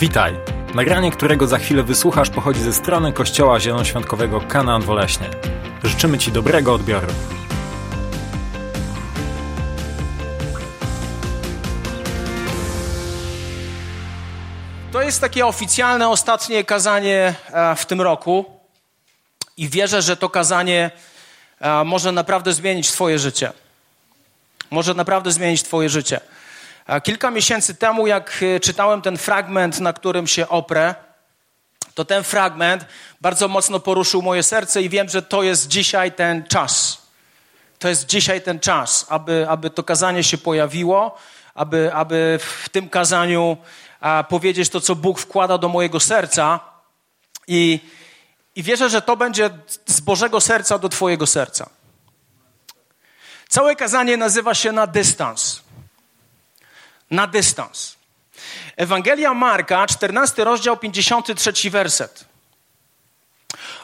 Witaj! Nagranie, którego za chwilę wysłuchasz, pochodzi ze strony Kościoła Zielonoświątkowego Kanaan Woleśnie. Życzymy Ci dobrego odbioru. To jest takie oficjalne ostatnie kazanie e, w tym roku i wierzę, że to kazanie e, może naprawdę zmienić Twoje życie. Może naprawdę zmienić Twoje życie. Kilka miesięcy temu, jak e, czytałem ten fragment, na którym się oprę, to ten fragment bardzo mocno poruszył moje serce i wiem, że to jest dzisiaj ten czas. To jest dzisiaj ten czas, aby, aby to kazanie się pojawiło, aby, aby w tym kazaniu a, powiedzieć to, co Bóg wkłada do mojego serca. I, I wierzę, że to będzie z Bożego serca do Twojego serca. Całe kazanie nazywa się na dystans na dystans. Ewangelia Marka, 14 rozdział, 53 werset.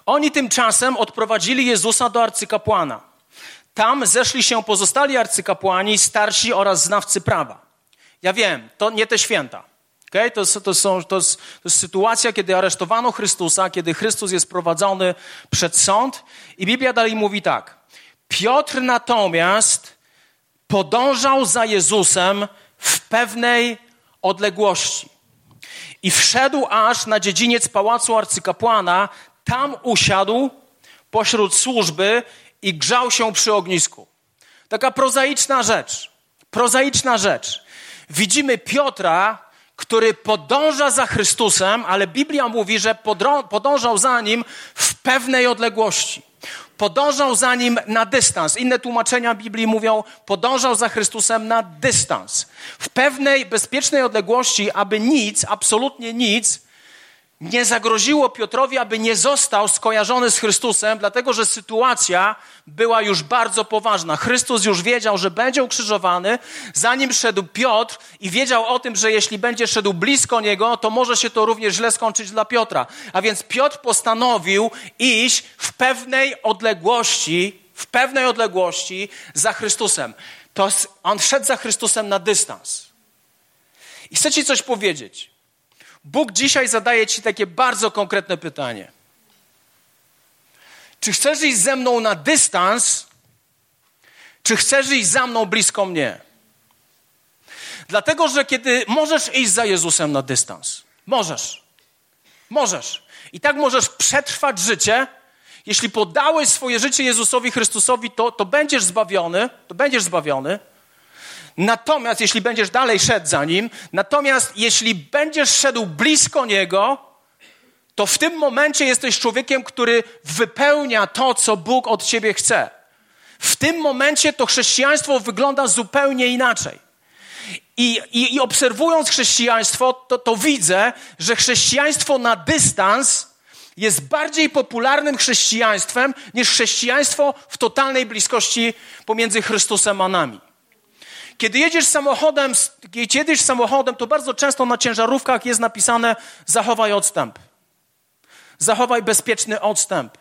Oni tymczasem odprowadzili Jezusa do arcykapłana. Tam zeszli się pozostali arcykapłani, starsi oraz znawcy prawa. Ja wiem, to nie te święta. Okay? To, to, są, to, jest, to jest sytuacja, kiedy aresztowano Chrystusa, kiedy Chrystus jest prowadzony przed sąd i Biblia dalej mówi tak. Piotr natomiast podążał za Jezusem w pewnej odległości. I wszedł aż na dziedziniec pałacu arcykapłana, tam usiadł pośród służby i grzał się przy ognisku. Taka prozaiczna rzecz. Prozaiczna rzecz. Widzimy Piotra, który podąża za Chrystusem, ale Biblia mówi, że podążał za nim w pewnej odległości podążał za nim na dystans. Inne tłumaczenia Biblii mówią, podążał za Chrystusem na dystans. W pewnej bezpiecznej odległości, aby nic, absolutnie nic, nie zagroziło Piotrowi, aby nie został skojarzony z Chrystusem, dlatego że sytuacja była już bardzo poważna. Chrystus już wiedział, że będzie ukrzyżowany, zanim szedł Piotr i wiedział o tym, że jeśli będzie szedł blisko niego, to może się to również źle skończyć dla Piotra. A więc Piotr postanowił iść w pewnej odległości, w pewnej odległości za Chrystusem. To on szedł za Chrystusem na dystans. I chcę ci coś powiedzieć. Bóg dzisiaj zadaje Ci takie bardzo konkretne pytanie. Czy chcesz iść ze mną na dystans, czy chcesz iść za mną blisko mnie? Dlatego, że kiedy możesz iść za Jezusem na dystans, możesz, możesz. I tak możesz przetrwać życie. Jeśli poddałeś swoje życie Jezusowi Chrystusowi, to, to będziesz zbawiony, to będziesz zbawiony. Natomiast jeśli będziesz dalej szedł za nim, natomiast jeśli będziesz szedł blisko niego, to w tym momencie jesteś człowiekiem, który wypełnia to, co Bóg od ciebie chce. W tym momencie to chrześcijaństwo wygląda zupełnie inaczej. I, i, i obserwując chrześcijaństwo, to, to widzę, że chrześcijaństwo na dystans jest bardziej popularnym chrześcijaństwem niż chrześcijaństwo w totalnej bliskości pomiędzy Chrystusem a nami. Kiedy jedziesz samochodem, kiedy jedziesz samochodem, to bardzo często na ciężarówkach jest napisane zachowaj odstęp. Zachowaj bezpieczny odstęp.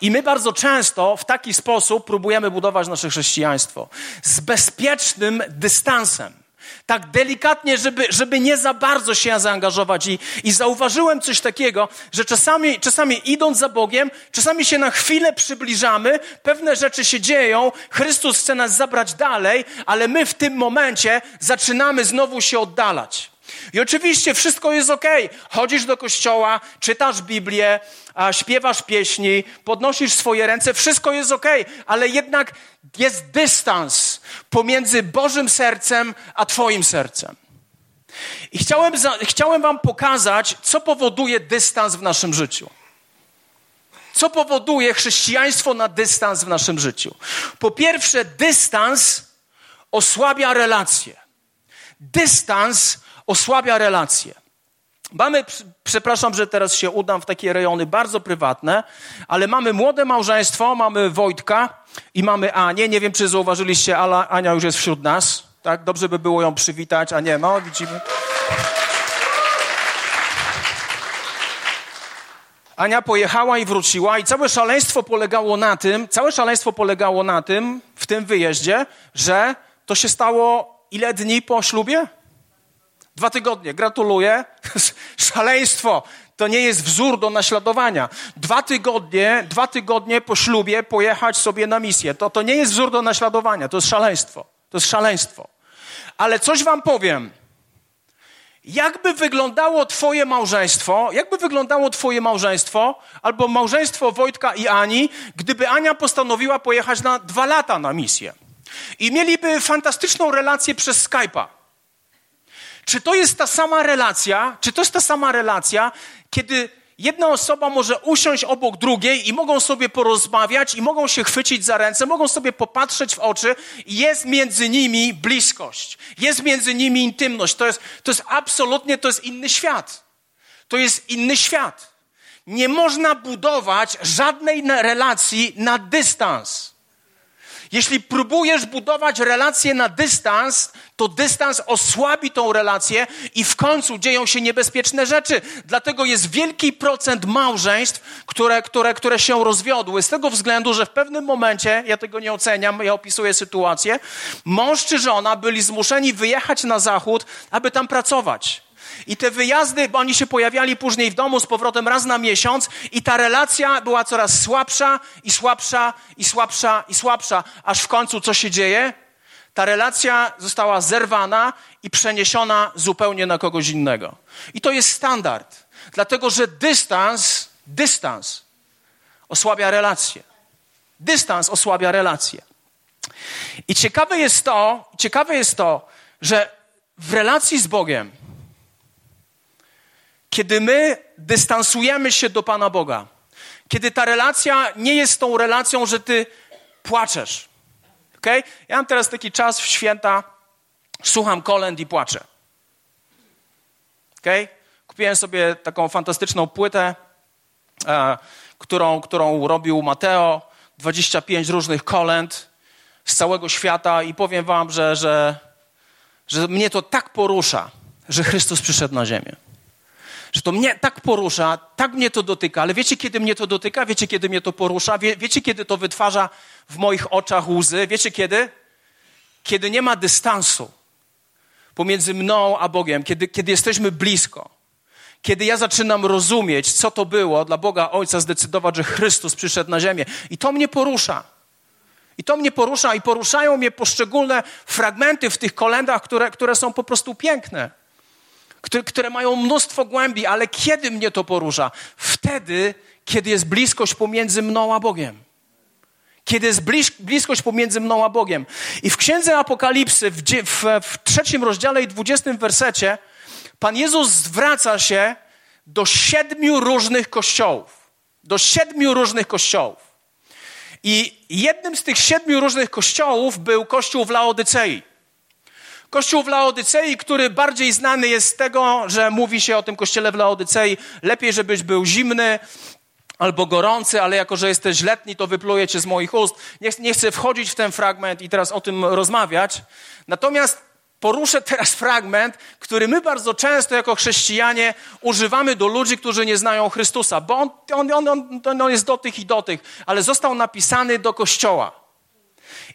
I my bardzo często w taki sposób próbujemy budować nasze chrześcijaństwo. Z bezpiecznym dystansem tak delikatnie, żeby, żeby nie za bardzo się zaangażować. I, I zauważyłem coś takiego, że czasami, czasami idąc za Bogiem, czasami się na chwilę przybliżamy, pewne rzeczy się dzieją, Chrystus chce nas zabrać dalej, ale my w tym momencie zaczynamy znowu się oddalać. I oczywiście wszystko jest ok. Chodzisz do kościoła, czytasz Biblię, śpiewasz pieśni, podnosisz swoje ręce, wszystko jest ok, ale jednak jest dystans pomiędzy Bożym sercem a Twoim sercem. I chciałem, chciałem Wam pokazać, co powoduje dystans w naszym życiu. Co powoduje chrześcijaństwo na dystans w naszym życiu? Po pierwsze, dystans osłabia relacje. Dystans osłabia relacje. Mamy, przepraszam, że teraz się udam w takie rejony bardzo prywatne, ale mamy młode małżeństwo, mamy Wojtka i mamy Anię. Nie wiem, czy zauważyliście, ale Ania już jest wśród nas. Tak, dobrze by było ją przywitać, a nie, no, widzimy. Ania pojechała i wróciła i całe szaleństwo polegało na tym, całe szaleństwo polegało na tym, w tym wyjeździe, że to się stało ile dni po ślubie? Dwa tygodnie, gratuluję. Szaleństwo. To nie jest wzór do naśladowania. Dwa tygodnie, dwa tygodnie po ślubie pojechać sobie na misję. To, to nie jest wzór do naśladowania. To jest szaleństwo. To jest szaleństwo. Ale coś wam powiem. Jakby wyglądało Twoje małżeństwo, jakby wyglądało Twoje małżeństwo, albo małżeństwo Wojtka i Ani, gdyby Ania postanowiła pojechać na dwa lata na misję i mieliby fantastyczną relację przez Skype'a. Czy to jest ta sama relacja? Czy to jest ta sama relacja, kiedy jedna osoba może usiąść obok drugiej i mogą sobie porozmawiać i mogą się chwycić za ręce, mogą sobie popatrzeć w oczy i jest między nimi bliskość, jest między nimi intymność. To jest, to jest absolutnie, to jest inny świat. To jest inny świat. Nie można budować żadnej relacji na dystans. Jeśli próbujesz budować relacje na dystans, to dystans osłabi tą relację i w końcu dzieją się niebezpieczne rzeczy. Dlatego jest wielki procent małżeństw, które, które, które się rozwiodły. Z tego względu, że w pewnym momencie, ja tego nie oceniam, ja opisuję sytuację, mąż czy żona byli zmuszeni wyjechać na zachód, aby tam pracować. I te wyjazdy, bo oni się pojawiali później w domu z powrotem raz na miesiąc, i ta relacja była coraz słabsza i słabsza i słabsza i słabsza, aż w końcu co się dzieje? Ta relacja została zerwana i przeniesiona zupełnie na kogoś innego. I to jest standard, dlatego że dystans, dystans osłabia relacje. Dystans osłabia relacje. I ciekawe jest to, ciekawe jest to, że w relacji z Bogiem kiedy my dystansujemy się do Pana Boga, kiedy ta relacja nie jest tą relacją, że ty płaczesz. Okay? Ja mam teraz taki czas w święta, słucham kolęd i płaczę. Okay? Kupiłem sobie taką fantastyczną płytę, e, którą, którą robił Mateo, 25 różnych kolęd z całego świata i powiem wam, że, że, że mnie to tak porusza, że Chrystus przyszedł na ziemię że to mnie tak porusza, tak mnie to dotyka, ale wiecie, kiedy mnie to dotyka? Wiecie, kiedy mnie to porusza? Wie, wiecie, kiedy to wytwarza w moich oczach łzy? Wiecie, kiedy? Kiedy nie ma dystansu pomiędzy mną a Bogiem, kiedy, kiedy jesteśmy blisko. Kiedy ja zaczynam rozumieć, co to było dla Boga Ojca zdecydować, że Chrystus przyszedł na ziemię. I to mnie porusza. I to mnie porusza i poruszają mnie poszczególne fragmenty w tych kolendach, które, które są po prostu piękne które, które mają mnóstwo głębi, ale kiedy mnie to porusza? Wtedy, kiedy jest bliskość pomiędzy mną a Bogiem. Kiedy jest bliskość pomiędzy mną a Bogiem. I w Księdze Apokalipsy, w, w, w trzecim rozdziale i dwudziestym wersecie, Pan Jezus zwraca się do siedmiu różnych kościołów. Do siedmiu różnych kościołów. I jednym z tych siedmiu różnych kościołów był kościół w Laodycei. Kościół w Laodycei, który bardziej znany jest z tego, że mówi się o tym kościele w Laodycei, lepiej, żebyś był zimny albo gorący, ale jako, że jesteś letni, to wypluję cię z moich ust. Nie, nie chcę wchodzić w ten fragment i teraz o tym rozmawiać. Natomiast poruszę teraz fragment, który my bardzo często jako chrześcijanie używamy do ludzi, którzy nie znają Chrystusa, bo on, on, on, on jest do tych i do tych, ale został napisany do Kościoła.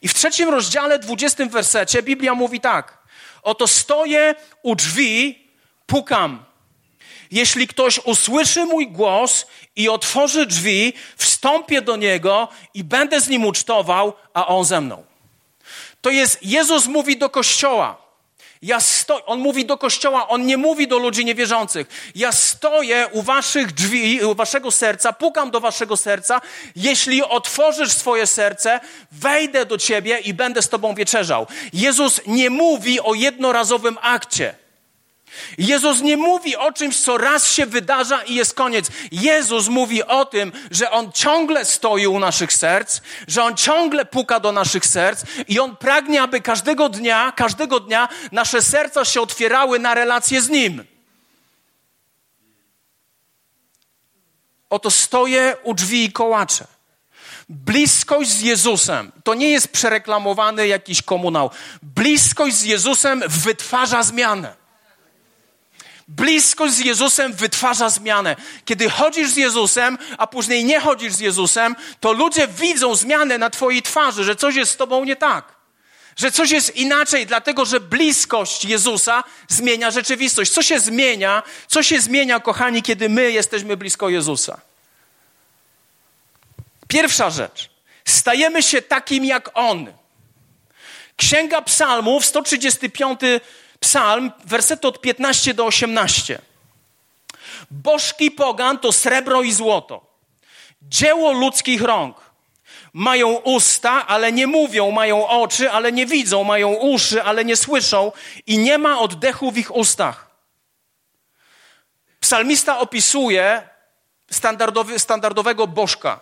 I w trzecim rozdziale, dwudziestym wersecie Biblia mówi tak. Oto stoję u drzwi, pukam. Jeśli ktoś usłyszy mój głos i otworzy drzwi, wstąpię do niego i będę z nim ucztował, a on ze mną. To jest, Jezus mówi do kościoła. Ja sto... On mówi do kościoła, on nie mówi do ludzi niewierzących. Ja stoję u waszych drzwi, u waszego serca, pukam do waszego serca. Jeśli otworzysz swoje serce, wejdę do ciebie i będę z tobą wieczerzał. Jezus nie mówi o jednorazowym akcie. Jezus nie mówi o czymś, co raz się wydarza i jest koniec. Jezus mówi o tym, że On ciągle stoi u naszych serc, że On ciągle puka do naszych serc i On pragnie, aby każdego dnia, każdego dnia nasze serca się otwierały na relacje z Nim. Oto stoję u drzwi i kołaczę. Bliskość z Jezusem to nie jest przereklamowany jakiś komunał. Bliskość z Jezusem wytwarza zmianę. Bliskość z Jezusem wytwarza zmianę. Kiedy chodzisz z Jezusem, a później nie chodzisz z Jezusem, to ludzie widzą zmianę na Twojej twarzy, że coś jest z Tobą nie tak. Że coś jest inaczej, dlatego że bliskość Jezusa zmienia rzeczywistość. Co się zmienia? Co się zmienia, kochani, kiedy my jesteśmy blisko Jezusa? Pierwsza rzecz. Stajemy się takim jak On. Księga Psalmów, 135 psalm, wersety od 15 do 18. Bożki pogan to srebro i złoto. Dzieło ludzkich rąk. Mają usta, ale nie mówią, mają oczy, ale nie widzą, mają uszy, ale nie słyszą i nie ma oddechu w ich ustach. Psalmista opisuje standardowy, standardowego bożka.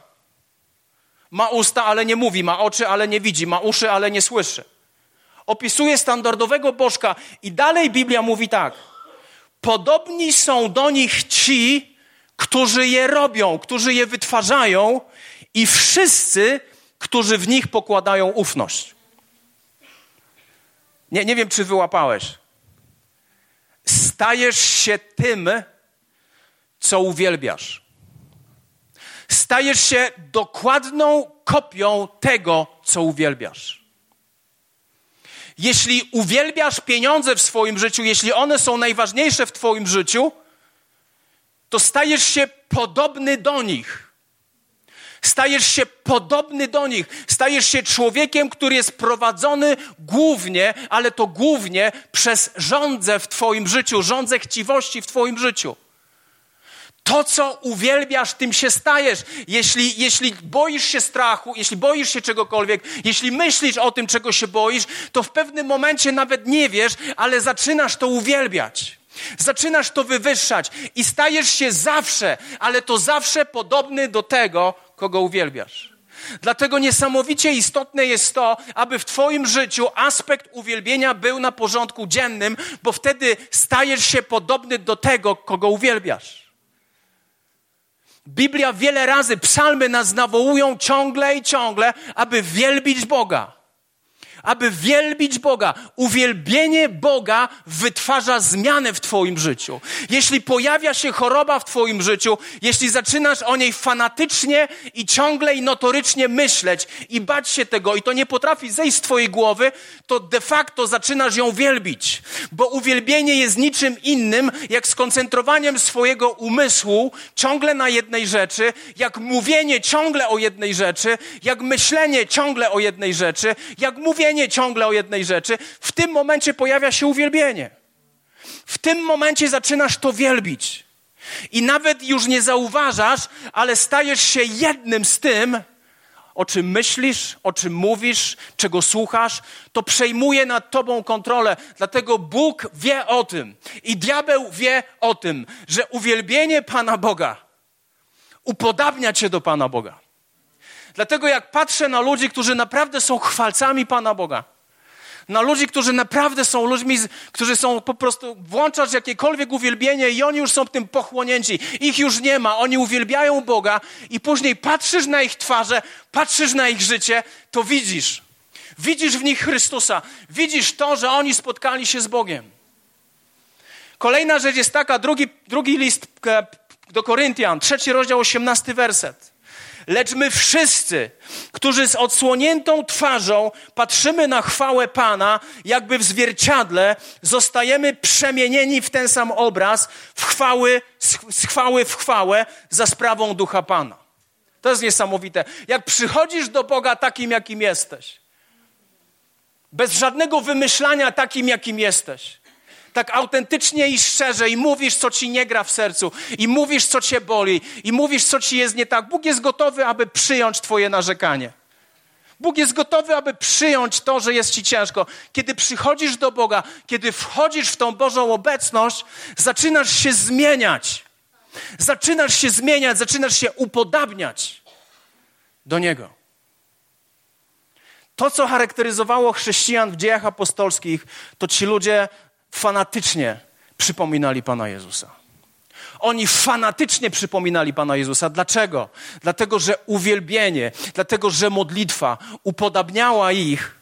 Ma usta, ale nie mówi, ma oczy, ale nie widzi, ma uszy, ale nie słyszy. Opisuje standardowego bożka i dalej Biblia mówi tak. Podobni są do nich ci, którzy je robią, którzy je wytwarzają i wszyscy, którzy w nich pokładają ufność. Nie, nie wiem, czy wyłapałeś. Stajesz się tym, co uwielbiasz. Stajesz się dokładną kopią tego, co uwielbiasz. Jeśli uwielbiasz pieniądze w swoim życiu, jeśli one są najważniejsze w Twoim życiu, to stajesz się podobny do nich. Stajesz się podobny do nich. Stajesz się człowiekiem, który jest prowadzony głównie, ale to głównie przez rządzę w Twoim życiu, rządzę chciwości w Twoim życiu. To, co uwielbiasz, tym się stajesz. Jeśli, jeśli boisz się strachu, jeśli boisz się czegokolwiek, jeśli myślisz o tym, czego się boisz, to w pewnym momencie nawet nie wiesz, ale zaczynasz to uwielbiać. Zaczynasz to wywyższać i stajesz się zawsze, ale to zawsze podobny do tego, kogo uwielbiasz. Dlatego niesamowicie istotne jest to, aby w Twoim życiu aspekt uwielbienia był na porządku dziennym, bo wtedy stajesz się podobny do tego, kogo uwielbiasz. Biblia wiele razy, psalmy nas nawołują ciągle i ciągle, aby wielbić Boga aby wielbić Boga. Uwielbienie Boga wytwarza zmianę w Twoim życiu. Jeśli pojawia się choroba w Twoim życiu, jeśli zaczynasz o niej fanatycznie i ciągle i notorycznie myśleć i bać się tego i to nie potrafi zejść z Twojej głowy, to de facto zaczynasz ją wielbić. Bo uwielbienie jest niczym innym, jak skoncentrowaniem swojego umysłu ciągle na jednej rzeczy, jak mówienie ciągle o jednej rzeczy, jak myślenie ciągle o jednej rzeczy, jak mówienie myślenie ciągle o jednej rzeczy, w tym momencie pojawia się uwielbienie. W tym momencie zaczynasz to wielbić. I nawet już nie zauważasz, ale stajesz się jednym z tym, o czym myślisz, o czym mówisz, czego słuchasz, to przejmuje nad tobą kontrolę. Dlatego Bóg wie o tym i diabeł wie o tym, że uwielbienie Pana Boga upodabnia cię do Pana Boga. Dlatego jak patrzę na ludzi, którzy naprawdę są chwalcami Pana Boga, na ludzi, którzy naprawdę są ludźmi, którzy są po prostu, włączasz jakiekolwiek uwielbienie i oni już są tym pochłonięci. Ich już nie ma, oni uwielbiają Boga i później patrzysz na ich twarze, patrzysz na ich życie, to widzisz. Widzisz w nich Chrystusa. Widzisz to, że oni spotkali się z Bogiem. Kolejna rzecz jest taka, drugi, drugi list e, do Koryntian, trzeci rozdział, osiemnasty werset. Lecz my wszyscy, którzy z odsłoniętą twarzą patrzymy na chwałę Pana, jakby w zwierciadle, zostajemy przemienieni w ten sam obraz, w chwały, z chwały w chwałę za sprawą Ducha Pana. To jest niesamowite. Jak przychodzisz do Boga takim, jakim jesteś, bez żadnego wymyślania takim, jakim jesteś, tak autentycznie i szczerze i mówisz, co ci nie gra w sercu, i mówisz, co cię boli, i mówisz, co ci jest nie tak, Bóg jest gotowy, aby przyjąć twoje narzekanie. Bóg jest gotowy, aby przyjąć to, że jest ci ciężko. Kiedy przychodzisz do Boga, kiedy wchodzisz w tą Bożą obecność, zaczynasz się zmieniać. Zaczynasz się zmieniać, zaczynasz się upodabniać do Niego. To, co charakteryzowało chrześcijan w dziejach apostolskich, to ci ludzie fanatycznie przypominali Pana Jezusa. Oni fanatycznie przypominali Pana Jezusa. Dlaczego? Dlatego, że uwielbienie, dlatego, że modlitwa upodabniała ich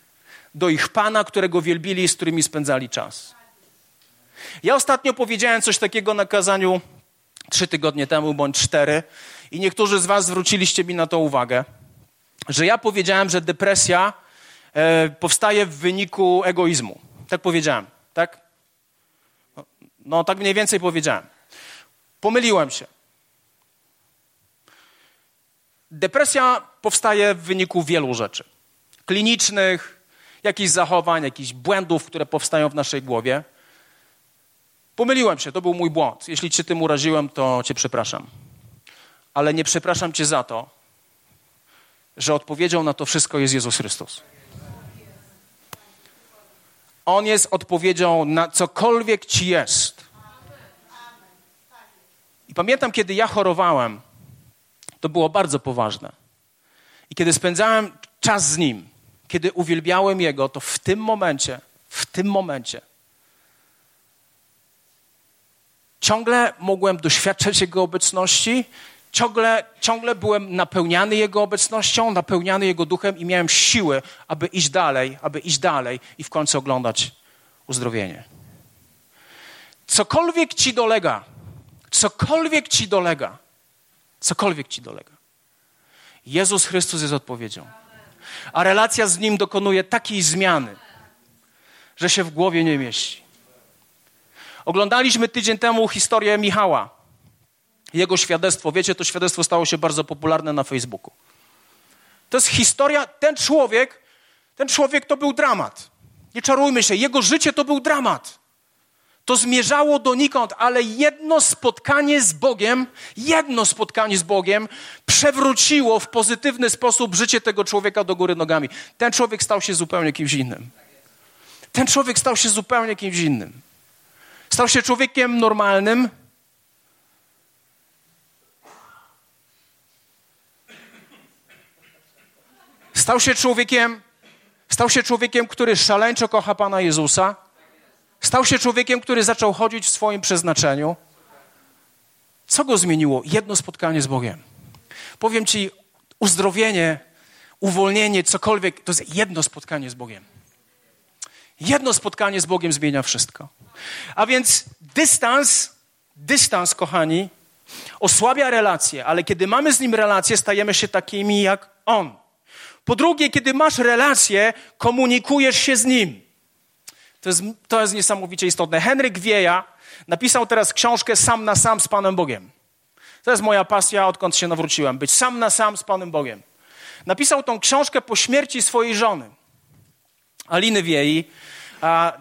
do ich Pana, którego wielbili i z którymi spędzali czas. Ja ostatnio powiedziałem coś takiego na kazaniu trzy tygodnie temu, bądź cztery, i niektórzy z Was zwróciliście mi na to uwagę, że ja powiedziałem, że depresja e, powstaje w wyniku egoizmu. Tak powiedziałem, tak? No, tak mniej więcej powiedziałem. Pomyliłem się. Depresja powstaje w wyniku wielu rzeczy klinicznych, jakichś zachowań, jakichś błędów, które powstają w naszej głowie. Pomyliłem się, to był mój błąd. Jeśli cię tym uraziłem, to cię przepraszam. Ale nie przepraszam cię za to, że odpowiedzią na to wszystko jest Jezus Chrystus. On jest odpowiedzią na cokolwiek ci jest. I pamiętam, kiedy ja chorowałem, to było bardzo poważne. I kiedy spędzałem czas z Nim, kiedy uwielbiałem Jego, to w tym momencie, w tym momencie ciągle mogłem doświadczać Jego obecności, ciągle, ciągle byłem napełniany Jego obecnością, napełniany Jego duchem i miałem siły, aby iść dalej, aby iść dalej i w końcu oglądać uzdrowienie. Cokolwiek ci dolega, cokolwiek ci dolega, cokolwiek ci dolega, Jezus Chrystus jest odpowiedzią. A relacja z Nim dokonuje takiej zmiany, że się w głowie nie mieści. Oglądaliśmy tydzień temu historię Michała, jego świadectwo. Wiecie, to świadectwo stało się bardzo popularne na Facebooku. To jest historia, ten człowiek, ten człowiek to był dramat. Nie czarujmy się, jego życie to był dramat. To zmierzało donikąd, ale jedno spotkanie z Bogiem, jedno spotkanie z Bogiem przewróciło w pozytywny sposób życie tego człowieka do góry nogami. Ten człowiek stał się zupełnie kimś innym. Ten człowiek stał się zupełnie kimś innym. Stał się człowiekiem normalnym. Stał się człowiekiem, stał się człowiekiem, który szaleńczo kocha Pana Jezusa. Stał się człowiekiem, który zaczął chodzić w swoim przeznaczeniu. Co go zmieniło? Jedno spotkanie z Bogiem. Powiem ci, uzdrowienie, uwolnienie, cokolwiek, to jest jedno spotkanie z Bogiem. Jedno spotkanie z Bogiem zmienia wszystko. A więc dystans, dystans, kochani, osłabia relacje, ale kiedy mamy z nim relacje, stajemy się takimi jak on. Po drugie, kiedy masz relacje, komunikujesz się z nim. To jest, to jest niesamowicie istotne. Henryk Wieja napisał teraz książkę Sam na sam z Panem Bogiem. To jest moja pasja, odkąd się nawróciłem. Być sam na sam z Panem Bogiem. Napisał tą książkę po śmierci swojej żony, Aliny Wiei.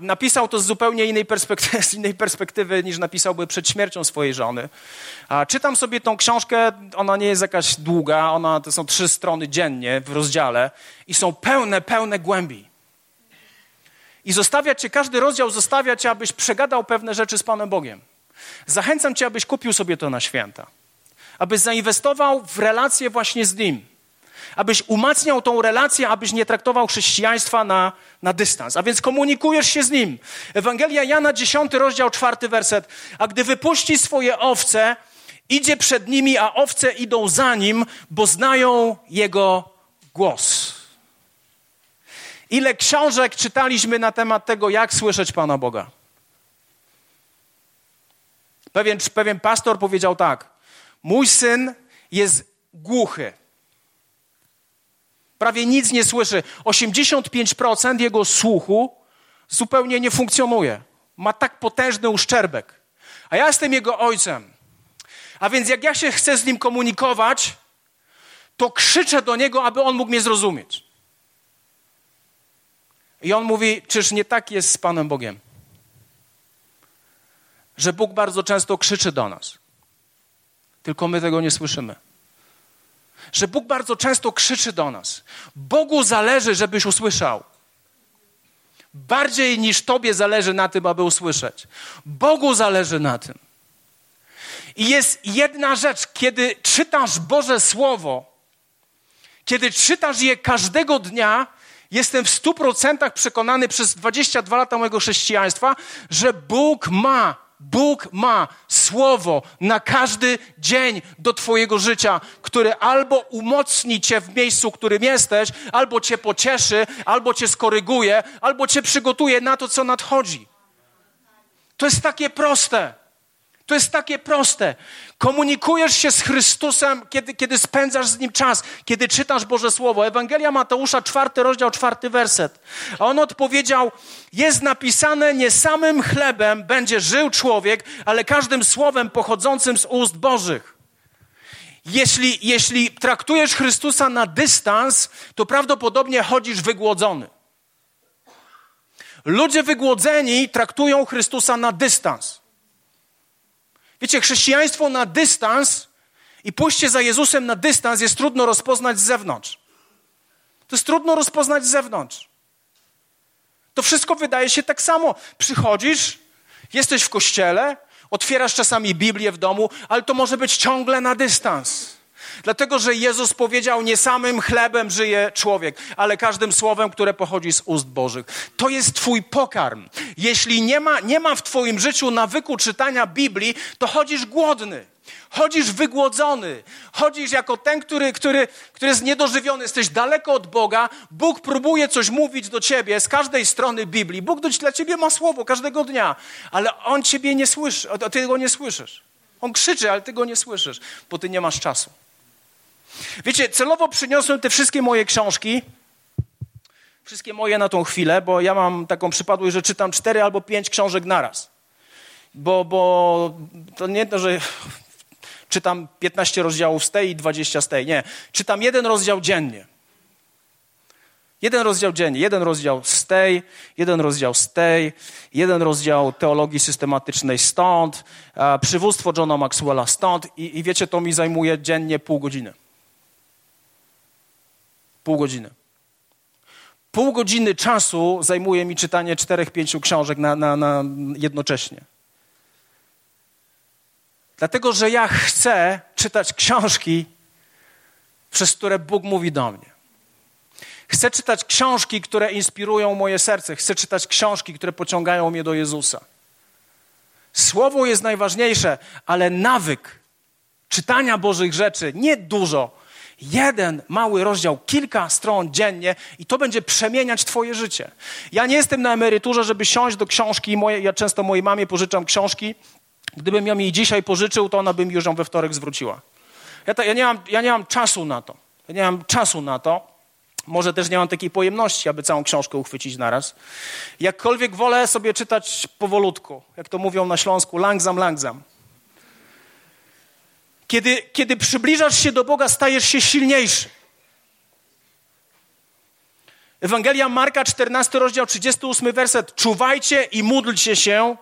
Napisał to z zupełnie innej perspektywy, z innej perspektywy niż napisałby przed śmiercią swojej żony. Czytam sobie tą książkę, ona nie jest jakaś długa, ona, to są trzy strony dziennie w rozdziale i są pełne, pełne głębi. I zostawia cię, każdy rozdział zostawia cię, abyś przegadał pewne rzeczy z Panem Bogiem. Zachęcam cię, abyś kupił sobie to na święta. Abyś zainwestował w relację właśnie z Nim. Abyś umacniał tą relację, abyś nie traktował chrześcijaństwa na, na dystans. A więc komunikujesz się z Nim. Ewangelia Jana, 10 rozdział, 4 werset. A gdy wypuści swoje owce, idzie przed nimi, a owce idą za Nim, bo znają Jego głos. Ile książek czytaliśmy na temat tego, jak słyszeć Pana Boga? Pewien, pewien pastor powiedział tak: Mój syn jest głuchy. Prawie nic nie słyszy. 85% jego słuchu zupełnie nie funkcjonuje. Ma tak potężny uszczerbek. A ja jestem jego ojcem. A więc jak ja się chcę z nim komunikować, to krzyczę do niego, aby on mógł mnie zrozumieć. I on mówi, czyż nie tak jest z Panem Bogiem? Że Bóg bardzo często krzyczy do nas, tylko my tego nie słyszymy. Że Bóg bardzo często krzyczy do nas. Bogu zależy, żebyś usłyszał. Bardziej niż Tobie zależy na tym, aby usłyszeć. Bogu zależy na tym. I jest jedna rzecz, kiedy czytasz Boże Słowo, kiedy czytasz je każdego dnia, Jestem w stu procentach przekonany przez 22 lata mojego chrześcijaństwa, że Bóg ma, Bóg ma słowo na każdy dzień do Twojego życia, które albo umocni Cię w miejscu, w którym jesteś, albo Cię pocieszy, albo Cię skoryguje, albo Cię przygotuje na to, co nadchodzi. To jest takie proste. To jest takie proste. Komunikujesz się z Chrystusem, kiedy, kiedy spędzasz z Nim czas, kiedy czytasz Boże Słowo. Ewangelia Mateusza, czwarty rozdział, czwarty werset. A on odpowiedział, jest napisane, nie samym chlebem będzie żył człowiek, ale każdym słowem pochodzącym z ust Bożych. Jeśli, jeśli traktujesz Chrystusa na dystans, to prawdopodobnie chodzisz wygłodzony. Ludzie wygłodzeni traktują Chrystusa na dystans. Wiecie, chrześcijaństwo na dystans i pójście za Jezusem na dystans jest trudno rozpoznać z zewnątrz. To jest trudno rozpoznać z zewnątrz. To wszystko wydaje się tak samo. Przychodzisz, jesteś w kościele, otwierasz czasami Biblię w domu, ale to może być ciągle na dystans. Dlatego, że Jezus powiedział, nie samym chlebem żyje człowiek, ale każdym słowem, które pochodzi z ust Bożych. To jest Twój pokarm. Jeśli nie ma, nie ma w Twoim życiu nawyku czytania Biblii, to chodzisz głodny. Chodzisz wygłodzony, chodzisz jako ten, który, który, który jest niedożywiony, jesteś daleko od Boga. Bóg próbuje coś mówić do ciebie z każdej strony Biblii. Bóg dla ciebie ma słowo każdego dnia, ale on ciebie nie słyszy, ty go nie słyszysz. On krzyczy, ale ty go nie słyszysz, bo ty nie masz czasu. Wiecie, celowo przyniosłem te wszystkie moje książki, wszystkie moje na tą chwilę, bo ja mam taką przypadłość, że czytam cztery albo pięć książek naraz. Bo, bo to nie to, że czytam 15 rozdziałów z tej i 20 z tej. Nie, czytam jeden rozdział dziennie. Jeden rozdział dziennie, jeden rozdział z tej, jeden rozdział z tej, jeden rozdział teologii systematycznej stąd, przywództwo Johna Maxwella stąd i, i wiecie, to mi zajmuje dziennie pół godziny. Pół godziny. Pół godziny czasu zajmuje mi czytanie czterech, pięciu książek na, na, na jednocześnie. Dlatego, że ja chcę czytać książki, przez które Bóg mówi do mnie. Chcę czytać książki, które inspirują moje serce. Chcę czytać książki, które pociągają mnie do Jezusa. Słowo jest najważniejsze, ale nawyk czytania Bożych rzeczy, nie dużo, jeden mały rozdział, kilka stron dziennie i to będzie przemieniać Twoje życie. Ja nie jestem na emeryturze, żeby siąść do książki. Moje, ja często mojej mamie pożyczam książki. Gdybym ją jej dzisiaj pożyczył, to ona by mi już ją we wtorek zwróciła. Ja, ja, nie mam, ja nie mam czasu na to. Ja nie mam czasu na to. Może też nie mam takiej pojemności, aby całą książkę uchwycić naraz. Jakkolwiek wolę sobie czytać powolutku, jak to mówią na Śląsku, langzam, langzam. Kiedy, kiedy przybliżasz się do Boga, stajesz się silniejszy. Ewangelia Marka, 14 rozdział, 38 werset. Czuwajcie i módlcie się,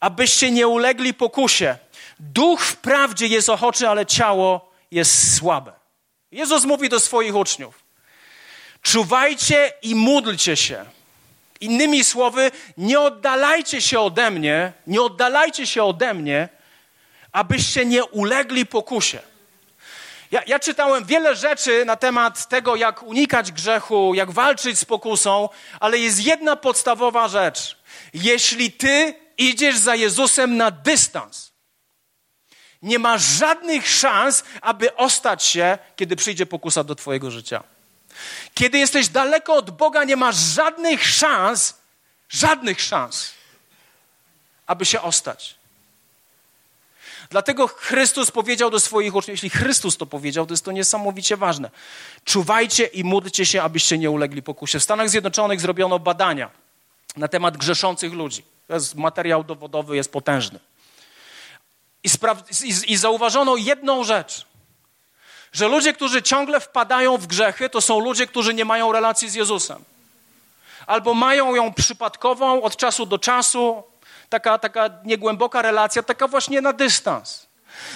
abyście nie ulegli pokusie. Duch wprawdzie jest ochoczy, ale ciało jest słabe. Jezus mówi do swoich uczniów. Czuwajcie i módlcie się. Innymi słowy, nie oddalajcie się ode mnie, nie oddalajcie się ode mnie, abyście nie ulegli pokusie. Ja, ja, czytałem wiele rzeczy na temat tego, jak unikać grzechu, jak walczyć z pokusą, ale jest jedna podstawowa rzecz. Jeśli ty idziesz za Jezusem na dystans, nie masz żadnych szans, aby ostać się, kiedy przyjdzie pokusa do Twojego życia. Kiedy jesteś daleko od Boga, nie masz żadnych szans, żadnych szans, aby się ostać. Dlatego Chrystus powiedział do swoich uczniów, jeśli Chrystus to powiedział, to jest to niesamowicie ważne. Czuwajcie i módlcie się, abyście nie ulegli pokusie. W Stanach Zjednoczonych zrobiono badania na temat grzeszących ludzi. To jest materiał dowodowy, jest potężny. I, i, I zauważono jedną rzecz, że ludzie, którzy ciągle wpadają w grzechy, to są ludzie, którzy nie mają relacji z Jezusem. Albo mają ją przypadkową od czasu do czasu, taka, taka niegłęboka relacja, taka właśnie na dystans.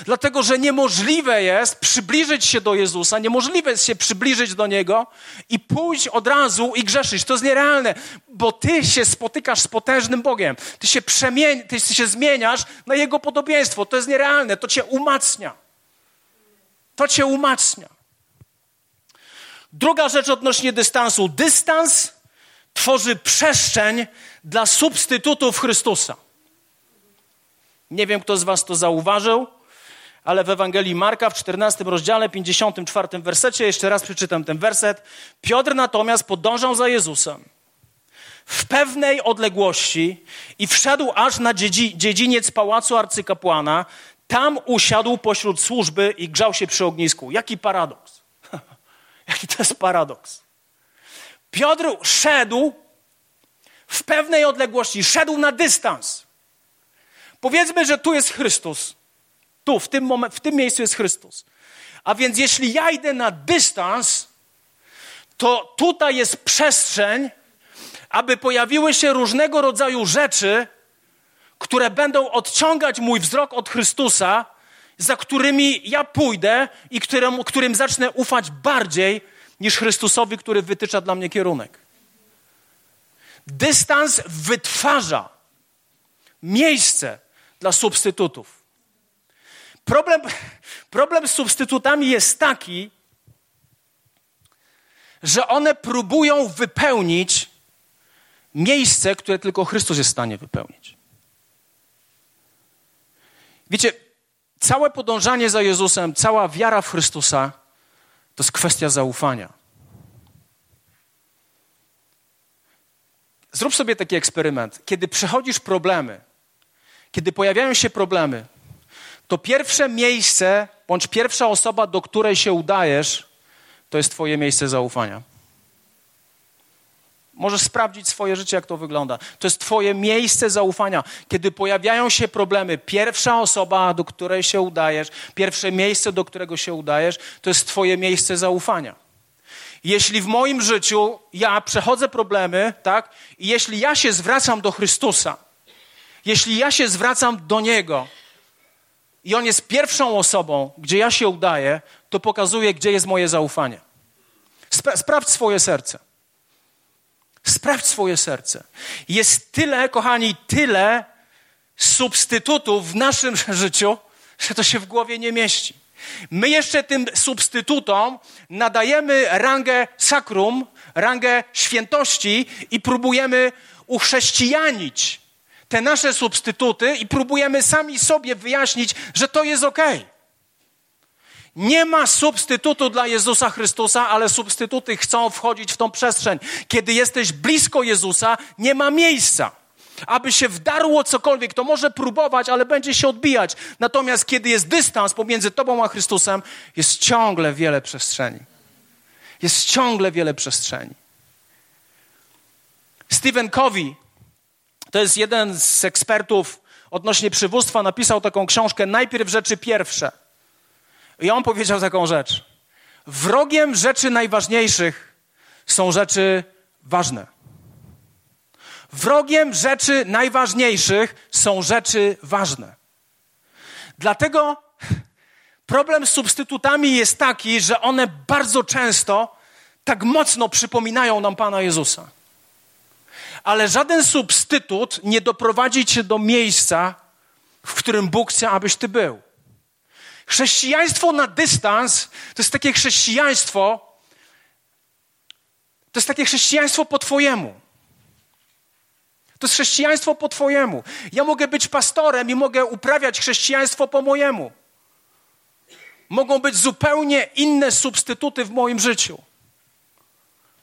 Dlatego, że niemożliwe jest przybliżyć się do Jezusa, niemożliwe jest się przybliżyć do Niego i pójść od razu i grzeszyć. To jest nierealne, bo Ty się spotykasz z potężnym Bogiem. Ty się, przemien- ty się zmieniasz na Jego podobieństwo. To jest nierealne, to Cię umacnia. To Cię umacnia. Druga rzecz odnośnie dystansu. Dystans tworzy przestrzeń dla substytutów Chrystusa. Nie wiem, kto z Was to zauważył, ale w Ewangelii Marka w 14 rozdziale, 54 wersecie, jeszcze raz przeczytam ten werset. Piotr natomiast podążał za Jezusem. w pewnej odległości i wszedł aż na dziedzi, dziedziniec pałacu arcykapłana. Tam usiadł pośród służby i grzał się przy ognisku. Jaki paradoks. Jaki to jest paradoks. Piotr szedł w pewnej odległości, szedł na dystans. Powiedzmy, że tu jest Chrystus. Tu, w tym, moment, w tym miejscu jest Chrystus. A więc jeśli ja idę na dystans, to tutaj jest przestrzeń, aby pojawiły się różnego rodzaju rzeczy, które będą odciągać mój wzrok od Chrystusa, za którymi ja pójdę i którym, którym zacznę ufać bardziej niż Chrystusowi, który wytycza dla mnie kierunek. Dystans wytwarza miejsce dla substytutów. Problem, problem z substytutami jest taki, że one próbują wypełnić miejsce, które tylko Chrystus jest w stanie wypełnić. Wiecie, całe podążanie za Jezusem, cała wiara w Chrystusa to jest kwestia zaufania. Zrób sobie taki eksperyment. Kiedy przechodzisz problemy, kiedy pojawiają się problemy, to pierwsze miejsce bądź pierwsza osoba, do której się udajesz, to jest Twoje miejsce zaufania. Możesz sprawdzić swoje życie, jak to wygląda. To jest Twoje miejsce zaufania. Kiedy pojawiają się problemy, pierwsza osoba, do której się udajesz, pierwsze miejsce, do którego się udajesz, to jest Twoje miejsce zaufania. Jeśli w moim życiu ja przechodzę problemy, tak, i jeśli ja się zwracam do Chrystusa, jeśli ja się zwracam do Niego i On jest pierwszą osobą, gdzie ja się udaję, to pokazuje, gdzie jest moje zaufanie. Spra sprawdź swoje serce. Sprawdź swoje serce. Jest tyle, kochani, tyle substytutów w naszym życiu, że to się w głowie nie mieści. My jeszcze tym substytutom nadajemy rangę sakrum, rangę świętości i próbujemy uchrześcijanić te nasze substytuty i próbujemy sami sobie wyjaśnić, że to jest ok. Nie ma substytutu dla Jezusa Chrystusa, ale substytuty chcą wchodzić w tą przestrzeń. Kiedy jesteś blisko Jezusa, nie ma miejsca. Aby się wdarło cokolwiek, to może próbować, ale będzie się odbijać. Natomiast kiedy jest dystans pomiędzy Tobą a Chrystusem, jest ciągle wiele przestrzeni. Jest ciągle wiele przestrzeni. Stephen Covey, to jest jeden z ekspertów odnośnie przywództwa, napisał taką książkę Najpierw rzeczy pierwsze. I on powiedział taką rzecz. Wrogiem rzeczy najważniejszych są rzeczy ważne. Wrogiem rzeczy najważniejszych są rzeczy ważne. Dlatego problem z substytutami jest taki, że one bardzo często tak mocno przypominają nam Pana Jezusa. Ale żaden substytut nie doprowadzi cię do miejsca, w którym Bóg chce, abyś ty był. Chrześcijaństwo na dystans to jest takie chrześcijaństwo, to jest takie chrześcijaństwo po Twojemu. To jest chrześcijaństwo po Twojemu. Ja mogę być pastorem i mogę uprawiać chrześcijaństwo po mojemu. Mogą być zupełnie inne substytuty w moim życiu.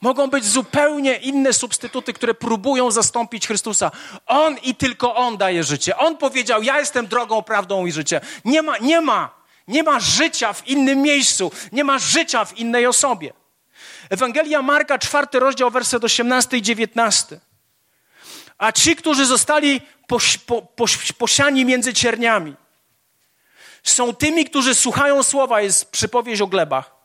Mogą być zupełnie inne substytuty, które próbują zastąpić Chrystusa. On i tylko On daje życie. On powiedział: Ja jestem drogą, prawdą i życiem. Nie ma, nie ma, nie ma życia w innym miejscu, nie ma życia w innej osobie. Ewangelia Marka, czwarty rozdział, werset 18 i 19. A ci, którzy zostali poś, po, poś, posiani między cierniami, są tymi, którzy słuchają słowa, jest przypowieść o glebach.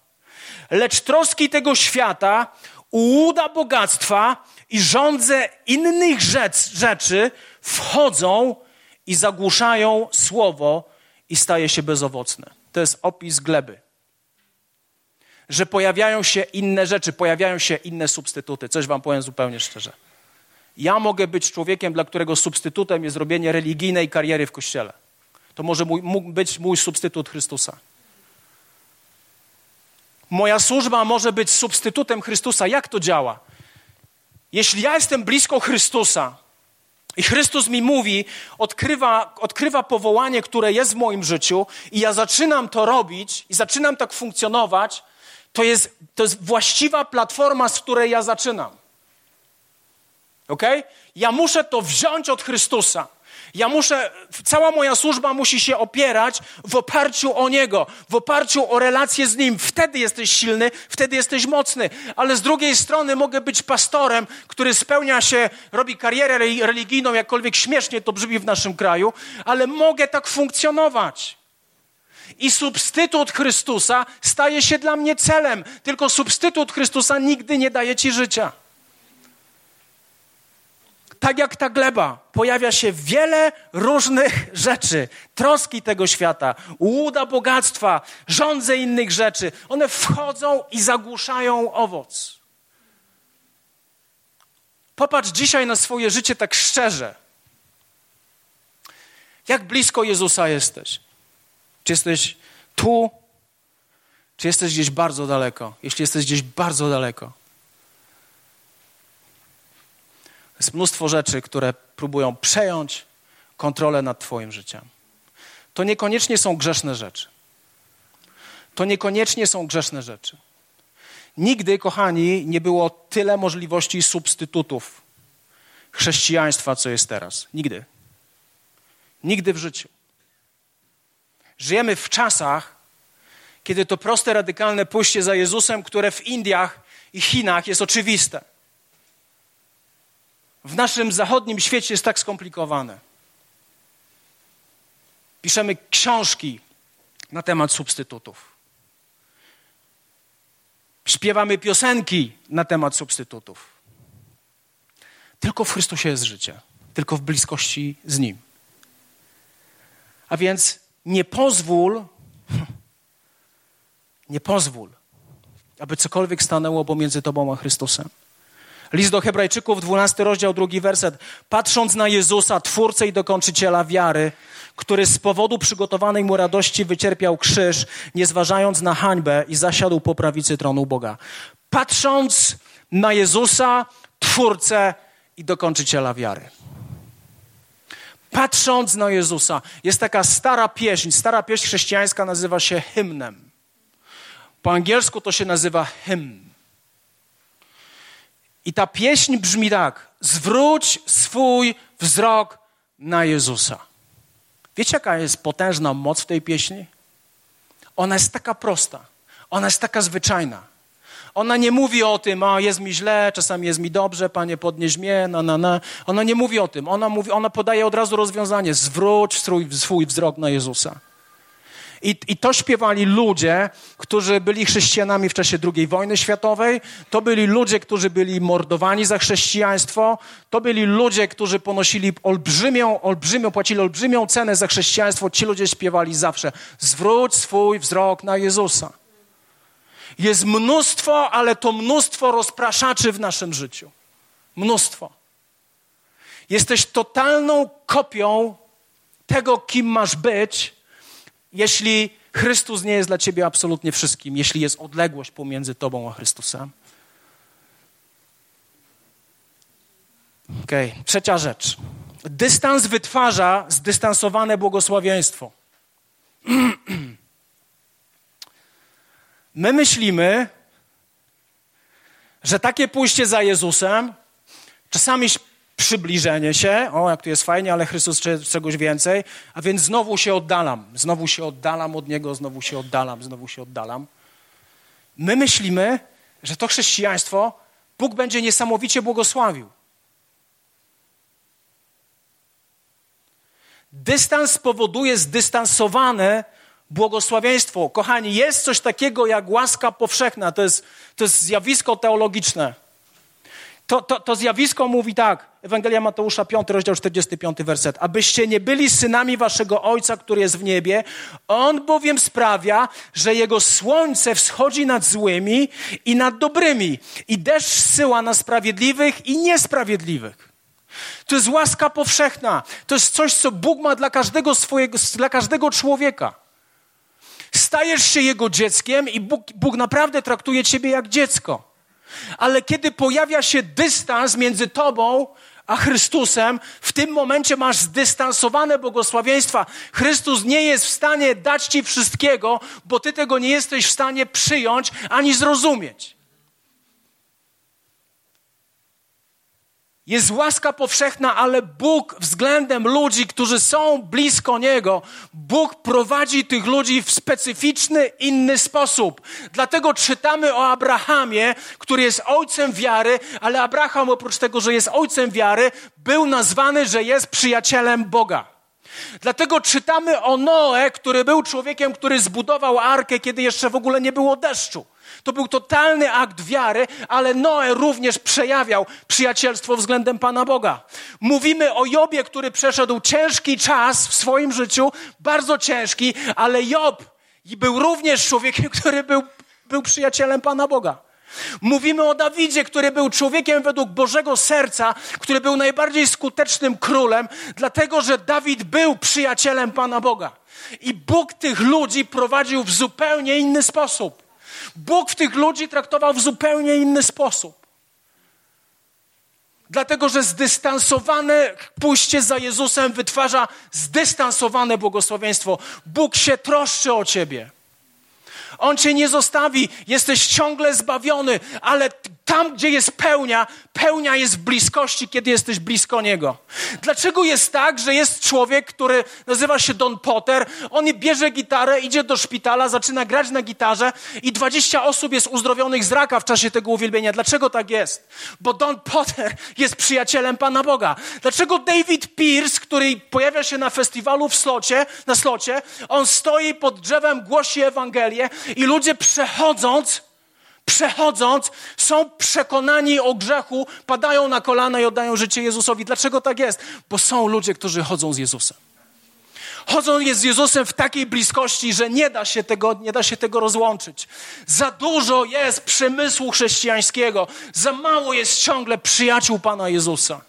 Lecz troski tego świata, ułuda bogactwa i rządze innych rzecz, rzeczy wchodzą i zagłuszają słowo i staje się bezowocne. To jest opis gleby. Że pojawiają się inne rzeczy, pojawiają się inne substytuty. Coś wam powiem zupełnie szczerze. Ja mogę być człowiekiem, dla którego substytutem jest robienie religijnej kariery w kościele. To może mój, mógł być mój substytut Chrystusa. Moja służba może być substytutem Chrystusa. Jak to działa? Jeśli ja jestem blisko Chrystusa i Chrystus mi mówi, odkrywa, odkrywa powołanie, które jest w moim życiu, i ja zaczynam to robić i zaczynam tak funkcjonować, to jest, to jest właściwa platforma, z której ja zaczynam. Ok? Ja muszę to wziąć od Chrystusa. Ja muszę, cała moja służba musi się opierać w oparciu o Niego, w oparciu o relację z Nim. Wtedy jesteś silny, wtedy jesteś mocny. Ale z drugiej strony mogę być pastorem, który spełnia się, robi karierę religijną, jakkolwiek śmiesznie to brzmi w naszym kraju, ale mogę tak funkcjonować. I substytut Chrystusa staje się dla mnie celem. Tylko substytut Chrystusa nigdy nie daje ci życia tak jak ta gleba, pojawia się wiele różnych rzeczy, troski tego świata, łuda bogactwa, rządze innych rzeczy. One wchodzą i zagłuszają owoc. Popatrz dzisiaj na swoje życie tak szczerze. Jak blisko Jezusa jesteś? Czy jesteś tu, czy jesteś gdzieś bardzo daleko? Jeśli jesteś gdzieś bardzo daleko, Jest mnóstwo rzeczy, które próbują przejąć kontrolę nad Twoim życiem. To niekoniecznie są grzeszne rzeczy. To niekoniecznie są grzeszne rzeczy. Nigdy, kochani, nie było tyle możliwości substytutów chrześcijaństwa, co jest teraz. Nigdy. Nigdy w życiu. Żyjemy w czasach, kiedy to proste, radykalne pójście za Jezusem, które w Indiach i Chinach jest oczywiste w naszym zachodnim świecie jest tak skomplikowane. Piszemy książki na temat substytutów. Śpiewamy piosenki na temat substytutów. Tylko w Chrystusie jest życie, tylko w bliskości z Nim. A więc nie pozwól, nie pozwól, aby cokolwiek stanęło pomiędzy Tobą a Chrystusem. List do Hebrajczyków, 12 rozdział, drugi werset. Patrząc na Jezusa, Twórcę i dokończyciela wiary, który z powodu przygotowanej mu radości wycierpiał krzyż, nie zważając na hańbę i zasiadł po prawicy tronu Boga. Patrząc na Jezusa, Twórcę i dokończyciela wiary. Patrząc na Jezusa, jest taka stara pieśń, stara pieśń chrześcijańska nazywa się hymnem. Po angielsku to się nazywa hymn. I ta pieśń brzmi tak: zwróć swój wzrok na Jezusa. Wiecie, jaka jest potężna moc w tej pieśni? Ona jest taka prosta, ona jest taka zwyczajna. Ona nie mówi o tym, a jest mi źle, czasami jest mi dobrze, panie podnieś mnie, na, na, na. Ona nie mówi o tym. Ona, mówi, ona podaje od razu rozwiązanie. Zwróć swój, swój wzrok na Jezusa. I, I to śpiewali ludzie, którzy byli chrześcijanami w czasie II wojny światowej. To byli ludzie, którzy byli mordowani za chrześcijaństwo. To byli ludzie, którzy ponosili olbrzymią, olbrzymią, płacili olbrzymią cenę za chrześcijaństwo. Ci ludzie śpiewali zawsze: zwróć swój wzrok na Jezusa. Jest mnóstwo, ale to mnóstwo rozpraszaczy w naszym życiu. Mnóstwo. Jesteś totalną kopią tego, kim masz być, jeśli Chrystus nie jest dla ciebie absolutnie wszystkim, jeśli jest odległość pomiędzy tobą a Chrystusem. Okej, okay. trzecia rzecz. Dystans wytwarza zdystansowane błogosławieństwo. My myślimy, że takie pójście za Jezusem czasami przybliżenie się, o jak tu jest fajnie, ale Chrystus chce czegoś więcej, a więc znowu się oddalam, znowu się oddalam od Niego, znowu się oddalam, znowu się oddalam. My myślimy, że to chrześcijaństwo Bóg będzie niesamowicie błogosławił. Dystans powoduje zdystansowane błogosławieństwo. Kochani, jest coś takiego jak łaska powszechna. To jest, to jest zjawisko teologiczne. To, to, to zjawisko mówi tak, Ewangelia Mateusza 5, rozdział 45, werset. Abyście nie byli synami waszego Ojca, który jest w niebie, On bowiem sprawia, że Jego słońce wschodzi nad złymi i nad dobrymi i deszcz syła na sprawiedliwych i niesprawiedliwych. To jest łaska powszechna. To jest coś, co Bóg ma dla każdego swojego, dla każdego człowieka. Stajesz się Jego dzieckiem i Bóg, Bóg naprawdę traktuje ciebie jak dziecko. Ale kiedy pojawia się dystans między tobą a Chrystusem, w tym momencie masz zdystansowane błogosławieństwa. Chrystus nie jest w stanie dać ci wszystkiego, bo ty tego nie jesteś w stanie przyjąć ani zrozumieć. Jest łaska powszechna, ale Bóg względem ludzi, którzy są blisko Niego, Bóg prowadzi tych ludzi w specyficzny, inny sposób. Dlatego czytamy o Abrahamie, który jest ojcem wiary, ale Abraham oprócz tego, że jest ojcem wiary, był nazwany, że jest przyjacielem Boga. Dlatego czytamy o Noe, który był człowiekiem, który zbudował arkę, kiedy jeszcze w ogóle nie było deszczu. To był totalny akt wiary, ale Noe również przejawiał przyjacielstwo względem Pana Boga. Mówimy o Jobie, który przeszedł ciężki czas w swoim życiu, bardzo ciężki, ale Job był również człowiekiem, który był, był przyjacielem Pana Boga. Mówimy o Dawidzie, który był człowiekiem według Bożego serca, który był najbardziej skutecznym królem, dlatego że Dawid był przyjacielem Pana Boga. I Bóg tych ludzi prowadził w zupełnie inny sposób. Bóg w tych ludzi traktował w zupełnie inny sposób. Dlatego, że zdystansowane pójście za Jezusem wytwarza zdystansowane błogosławieństwo. Bóg się troszczy o ciebie. On cię nie zostawi, jesteś ciągle zbawiony, ale tam, gdzie jest pełnia, pełnia jest w bliskości, kiedy jesteś blisko Niego. Dlaczego jest tak, że jest człowiek, który nazywa się Don Potter, on bierze gitarę, idzie do szpitala, zaczyna grać na gitarze i 20 osób jest uzdrowionych z raka w czasie tego uwielbienia. Dlaczego tak jest? Bo Don Potter jest przyjacielem Pana Boga. Dlaczego David Pierce, który pojawia się na festiwalu w slocie, na slocie, on stoi pod drzewem, głosi Ewangelię i ludzie przechodząc przechodząc, są przekonani o grzechu, padają na kolana i oddają życie Jezusowi. Dlaczego tak jest? Bo są ludzie, którzy chodzą z Jezusem. Chodzą z Jezusem w takiej bliskości, że nie da się tego, nie da się tego rozłączyć. Za dużo jest przemysłu chrześcijańskiego, za mało jest ciągle przyjaciół Pana Jezusa.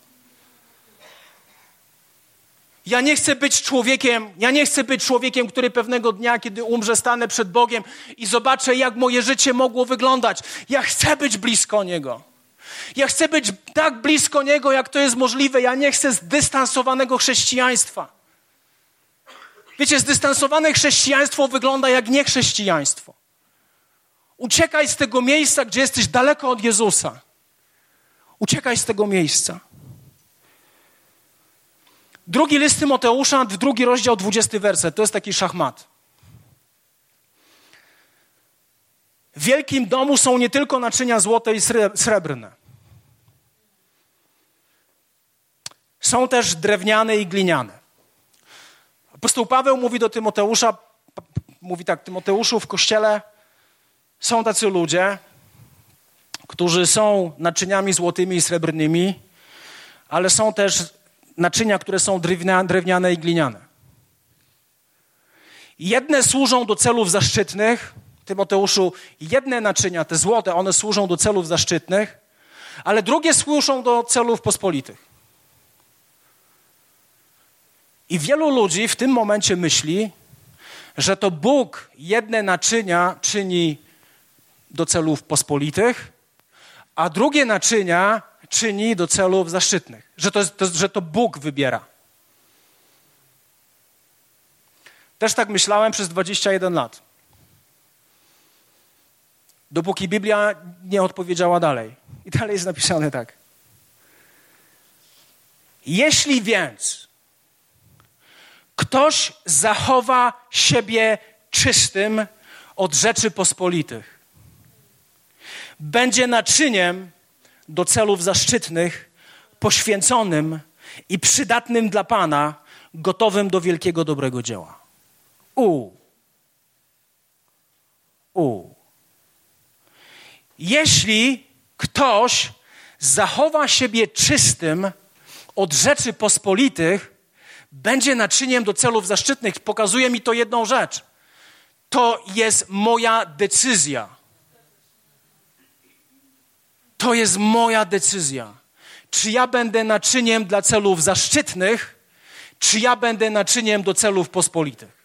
Ja nie chcę być człowiekiem, ja nie chcę być człowiekiem, który pewnego dnia, kiedy umrze, stanę przed Bogiem i zobaczę, jak moje życie mogło wyglądać. Ja chcę być blisko Niego. Ja chcę być tak blisko Niego, jak to jest możliwe. Ja nie chcę zdystansowanego chrześcijaństwa. Wiecie, zdystansowane chrześcijaństwo wygląda jak niechrześcijaństwo. Uciekaj z tego miejsca, gdzie jesteś daleko od Jezusa. Uciekaj z tego miejsca. Drugi list Tymoteusza, drugi rozdział, dwudziesty werset. To jest taki szachmat. W wielkim domu są nie tylko naczynia złote i srebrne. Są też drewniane i gliniane. Apostoł Paweł mówi do Tymoteusza, mówi tak, Tymoteuszu w kościele są tacy ludzie, którzy są naczyniami złotymi i srebrnymi, ale są też naczynia, które są drewniane i gliniane. Jedne służą do celów zaszczytnych, Tymoteuszu, jedne naczynia, te złote, one służą do celów zaszczytnych, ale drugie służą do celów pospolitych. I wielu ludzi w tym momencie myśli, że to Bóg jedne naczynia czyni do celów pospolitych, a drugie naczynia czyni do celów zaszczytnych, że to, to, że to Bóg wybiera. Też tak myślałem przez 21 lat. Dopóki Biblia nie odpowiedziała dalej. I dalej jest napisane tak. Jeśli więc ktoś zachowa siebie czystym od rzeczy pospolitych, będzie naczyniem do celów zaszczytnych, poświęconym i przydatnym dla Pana, gotowym do wielkiego dobrego dzieła. U. U. Jeśli ktoś zachowa siebie czystym od rzeczy pospolitych, będzie naczyniem do celów zaszczytnych. Pokazuje mi to jedną rzecz. To jest moja decyzja. To jest moja decyzja. Czy ja będę naczyniem dla celów zaszczytnych, czy ja będę naczyniem do celów pospolitych.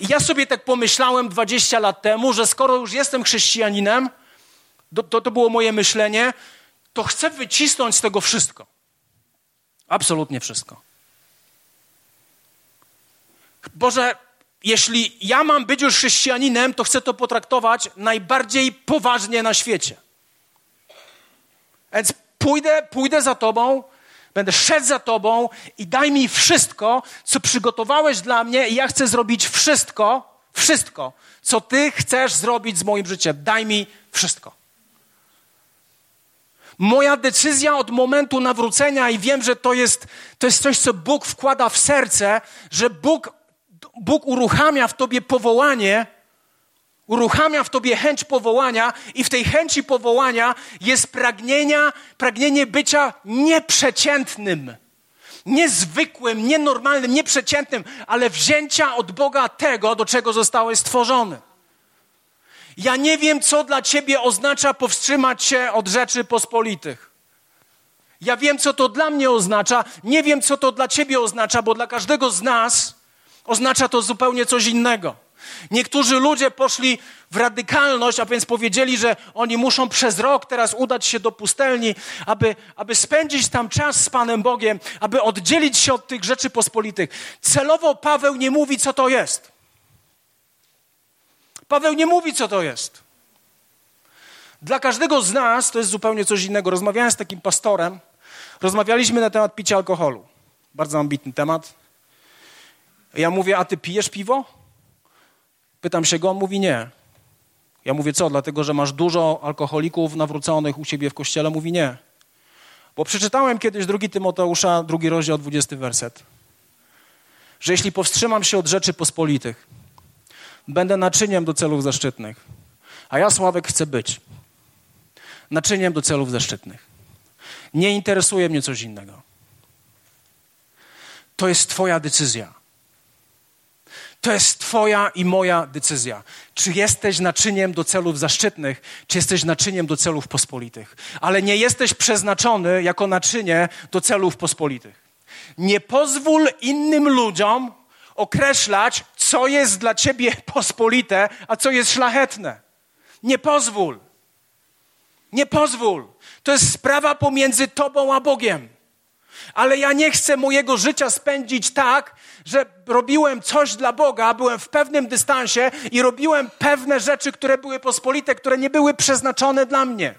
I ja sobie tak pomyślałem 20 lat temu, że skoro już jestem chrześcijaninem, to, to, to było moje myślenie, to chcę wycisnąć z tego wszystko. Absolutnie wszystko. Boże, jeśli ja mam być już chrześcijaninem, to chcę to potraktować najbardziej poważnie na świecie. Więc Pójdę, pójdę za Tobą, będę szedł za Tobą i daj mi wszystko, co przygotowałeś dla mnie i ja chcę zrobić wszystko, wszystko, co Ty chcesz zrobić z moim życiem. Daj mi wszystko. Moja decyzja od momentu nawrócenia, i wiem, że to jest, to jest coś, co Bóg wkłada w serce, że Bóg, Bóg uruchamia w tobie powołanie, uruchamia w tobie chęć powołania, i w tej chęci powołania jest pragnienia, pragnienie bycia nieprzeciętnym. Niezwykłym, nienormalnym, nieprzeciętnym, ale wzięcia od Boga tego, do czego zostałeś stworzony. Ja nie wiem, co dla ciebie oznacza powstrzymać się od rzeczy pospolitych. Ja wiem, co to dla mnie oznacza, nie wiem, co to dla ciebie oznacza, bo dla każdego z nas oznacza to zupełnie coś innego. Niektórzy ludzie poszli w radykalność, a więc powiedzieli, że oni muszą przez rok teraz udać się do pustelni, aby, aby spędzić tam czas z Panem Bogiem, aby oddzielić się od tych rzeczy pospolitych. Celowo Paweł nie mówi, co to jest. Paweł nie mówi, co to jest. Dla każdego z nas to jest zupełnie coś innego. Rozmawiałem z takim pastorem, rozmawialiśmy na temat picia alkoholu. Bardzo ambitny temat. Ja mówię, a ty pijesz piwo? Pytam się go, on mówi nie. Ja mówię, co? Dlatego, że masz dużo alkoholików nawróconych u siebie w kościele? Mówi nie. Bo przeczytałem kiedyś drugi Tymoteusza, drugi rozdział, dwudziesty werset. Że jeśli powstrzymam się od rzeczy pospolitych, będę naczyniem do celów zaszczytnych. A ja, Sławek, chcę być naczyniem do celów zaszczytnych. Nie interesuje mnie coś innego. To jest Twoja decyzja. To jest Twoja i moja decyzja. Czy jesteś naczyniem do celów zaszczytnych, czy jesteś naczyniem do celów pospolitych. Ale nie jesteś przeznaczony jako naczynie do celów pospolitych. Nie pozwól innym ludziom określać, co jest dla ciebie pospolite, a co jest szlachetne. Nie pozwól. Nie pozwól. To jest sprawa pomiędzy tobą a Bogiem. Ale ja nie chcę mojego życia spędzić tak, że robiłem coś dla Boga, byłem w pewnym dystansie i robiłem pewne rzeczy, które były pospolite, które nie były przeznaczone dla mnie.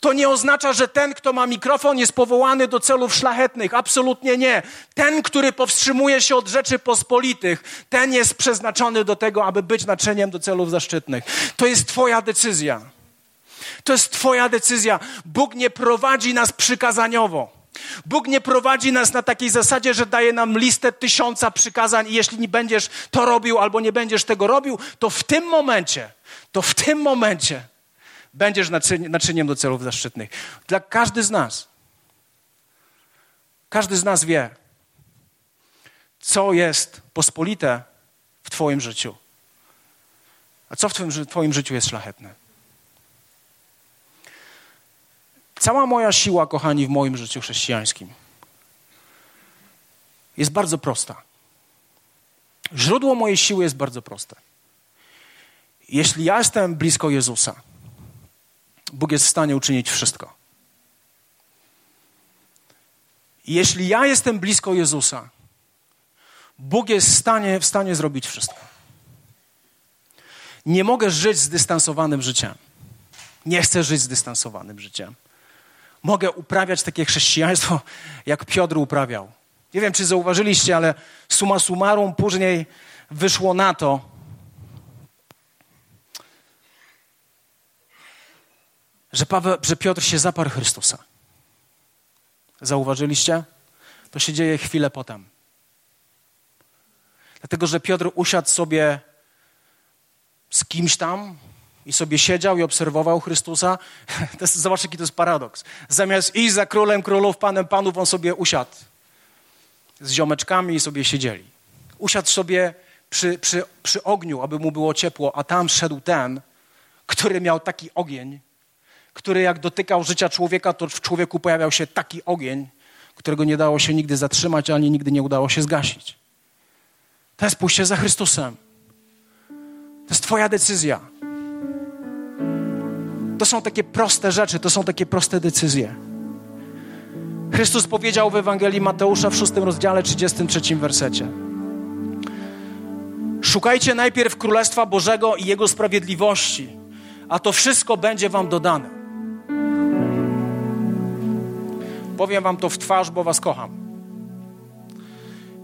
To nie oznacza, że ten, kto ma mikrofon, jest powołany do celów szlachetnych. Absolutnie nie. Ten, który powstrzymuje się od rzeczy pospolitych, ten jest przeznaczony do tego, aby być naczyniem do celów zaszczytnych. To jest Twoja decyzja. To jest Twoja decyzja. Bóg nie prowadzi nas przykazaniowo. Bóg nie prowadzi nas na takiej zasadzie, że daje nam listę tysiąca przykazań i jeśli nie będziesz to robił albo nie będziesz tego robił, to w tym momencie, to w tym momencie będziesz naczyniem do celów zaszczytnych. Dla każdy z nas. Każdy z nas wie, co jest pospolite w Twoim życiu, a co w Twoim, twoim życiu jest szlachetne. Cała moja siła, kochani, w moim życiu chrześcijańskim jest bardzo prosta. Źródło mojej siły jest bardzo proste. Jeśli ja jestem blisko Jezusa, Bóg jest w stanie uczynić wszystko. Jeśli ja jestem blisko Jezusa, Bóg jest w stanie, w stanie zrobić wszystko. Nie mogę żyć zdystansowanym życiem. Nie chcę żyć zdystansowanym życiem. Mogę uprawiać takie chrześcijaństwo, jak Piotr uprawiał. Nie wiem, czy zauważyliście, ale suma summarum później wyszło na to, że, Paweł, że Piotr się zaparł Chrystusa. Zauważyliście? To się dzieje chwilę potem. Dlatego, że Piotr usiadł sobie z kimś tam i sobie siedział i obserwował Chrystusa. Jest, zobacz, jaki to jest paradoks. Zamiast iść za królem królów, panem panów, on sobie usiadł z ziomeczkami i sobie siedzieli. Usiadł sobie przy, przy, przy ogniu, aby mu było ciepło, a tam szedł ten, który miał taki ogień, który jak dotykał życia człowieka, to w człowieku pojawiał się taki ogień, którego nie dało się nigdy zatrzymać, ani nigdy nie udało się zgasić. To jest pójście za Chrystusem. To jest Twoja decyzja. To są takie proste rzeczy, to są takie proste decyzje. Chrystus powiedział w Ewangelii Mateusza w szóstym rozdziale, 33 wersecie. Szukajcie najpierw Królestwa Bożego i Jego sprawiedliwości, a to wszystko będzie Wam dodane. Powiem wam to w twarz, bo was kocham.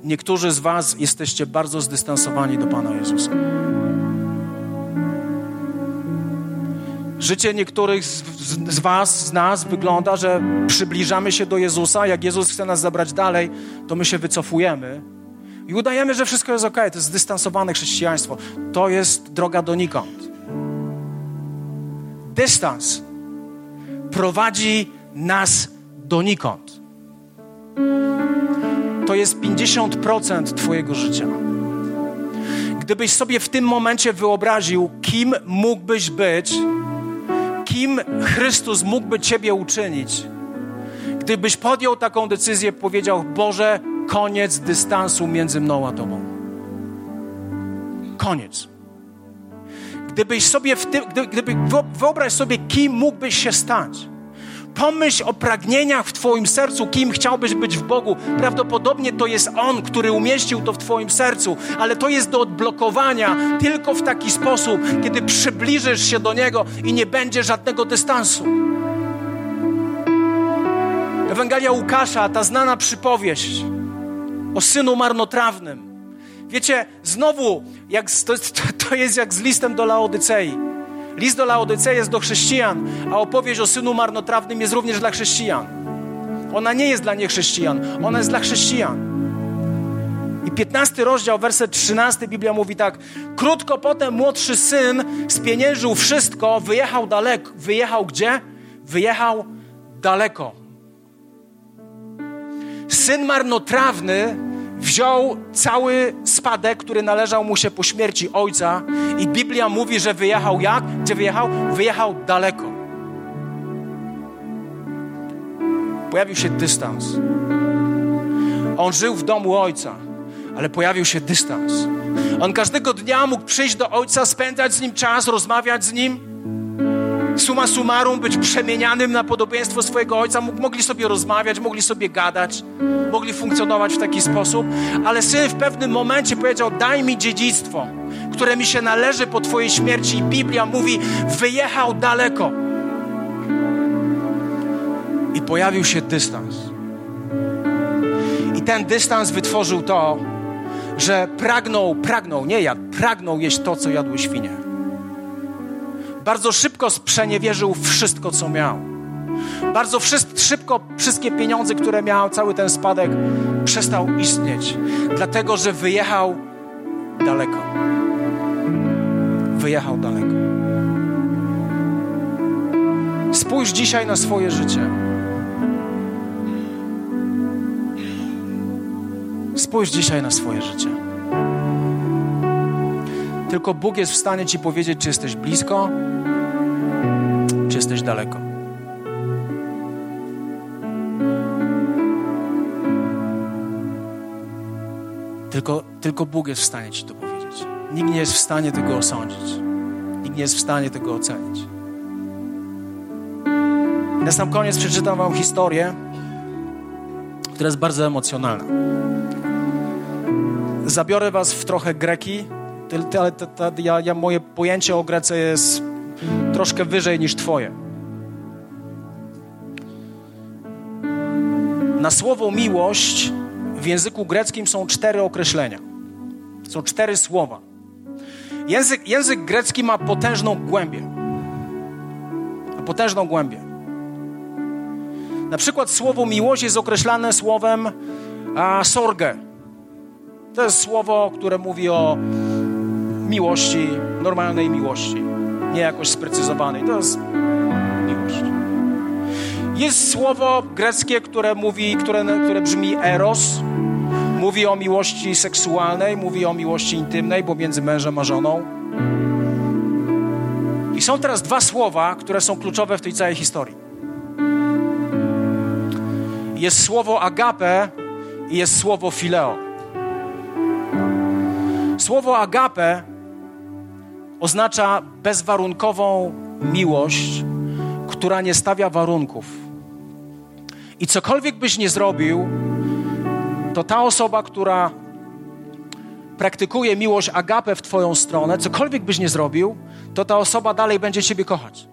Niektórzy z was jesteście bardzo zdystansowani do Pana Jezusa. Życie niektórych z, z, z, Was, z nas wygląda, że przybliżamy się do Jezusa. Jak Jezus chce nas zabrać dalej, to my się wycofujemy i udajemy, że wszystko jest ok. To jest zdystansowane chrześcijaństwo. To jest droga donikąd. Dystans prowadzi nas donikąd. To jest 50% Twojego życia. Gdybyś sobie w tym momencie wyobraził, kim mógłbyś być, kim Chrystus mógłby Ciebie uczynić, gdybyś podjął taką decyzję, powiedział: Boże, koniec dystansu między mną a Tobą. Koniec. Gdybyś sobie w tym, gdyby, wyobraź sobie, kim mógłbyś się stać. Pomyśl o pragnieniach w Twoim sercu, kim chciałbyś być w Bogu. Prawdopodobnie to jest On, który umieścił to w Twoim sercu, ale to jest do odblokowania tylko w taki sposób, kiedy przybliżysz się do Niego i nie będzie żadnego dystansu. Ewangelia Łukasza, ta znana przypowieść o synu marnotrawnym. Wiecie, znowu, jak, to, to jest jak z listem do Laodycei. List do Laodycei jest do chrześcijan, a opowieść o synu marnotrawnym jest również dla chrześcijan. Ona nie jest dla niechrześcijan, ona jest dla chrześcijan. I 15 rozdział, werset 13, Biblia mówi tak. Krótko potem młodszy syn spieniężył wszystko, wyjechał daleko. Wyjechał gdzie? Wyjechał daleko. Syn marnotrawny wziął cały spadek, który należał mu się po śmierci ojca, i Biblia mówi, że wyjechał jak? Gdzie wyjechał? Wyjechał daleko. Pojawił się dystans. On żył w domu ojca, ale pojawił się dystans. On każdego dnia mógł przyjść do ojca, spędzać z nim czas, rozmawiać z nim suma summarum być przemienianym na podobieństwo swojego ojca. Mogli sobie rozmawiać, mogli sobie gadać, mogli funkcjonować w taki sposób, ale syn w pewnym momencie powiedział: Daj mi dziedzictwo, które mi się należy po Twojej śmierci. I Biblia mówi: Wyjechał daleko. I pojawił się dystans. I ten dystans wytworzył to, że pragnął, pragnął, nie jadł, pragnął jeść to, co jadły świnie bardzo szybko sprzeniewierzył wszystko, co miał. Bardzo szybko wszystkie pieniądze, które miał, cały ten spadek przestał istnieć, dlatego że wyjechał daleko. Wyjechał daleko. Spójrz dzisiaj na swoje życie. Spójrz dzisiaj na swoje życie. Tylko Bóg jest w stanie Ci powiedzieć, czy jesteś blisko, daleko. Tylko, tylko Bóg jest w stanie Ci to powiedzieć. Nikt nie jest w stanie tego osądzić. Nikt nie jest w stanie tego ocenić. Na sam koniec przeczytam Wam historię, która jest bardzo emocjonalna. Zabiorę Was w trochę Greki, ale ja, ja, moje pojęcie o Grece jest troszkę wyżej niż Twoje. Na słowo miłość w języku greckim są cztery określenia. Są cztery słowa. Język, język grecki ma potężną głębię. Ma potężną głębię. Na przykład słowo miłość jest określane słowem a, sorge. To jest słowo, które mówi o miłości, normalnej miłości, nie jakoś sprecyzowanej. To jest miłość. Jest słowo greckie, które mówi, które, które brzmi eros. Mówi o miłości seksualnej, mówi o miłości intymnej pomiędzy mężem a żoną. I są teraz dwa słowa, które są kluczowe w tej całej historii. Jest słowo agape i jest słowo fileo. Słowo agape oznacza bezwarunkową miłość, która nie stawia warunków. I cokolwiek byś nie zrobił, to ta osoba, która praktykuje miłość agapę w Twoją stronę, cokolwiek byś nie zrobił, to ta osoba dalej będzie Ciebie kochać.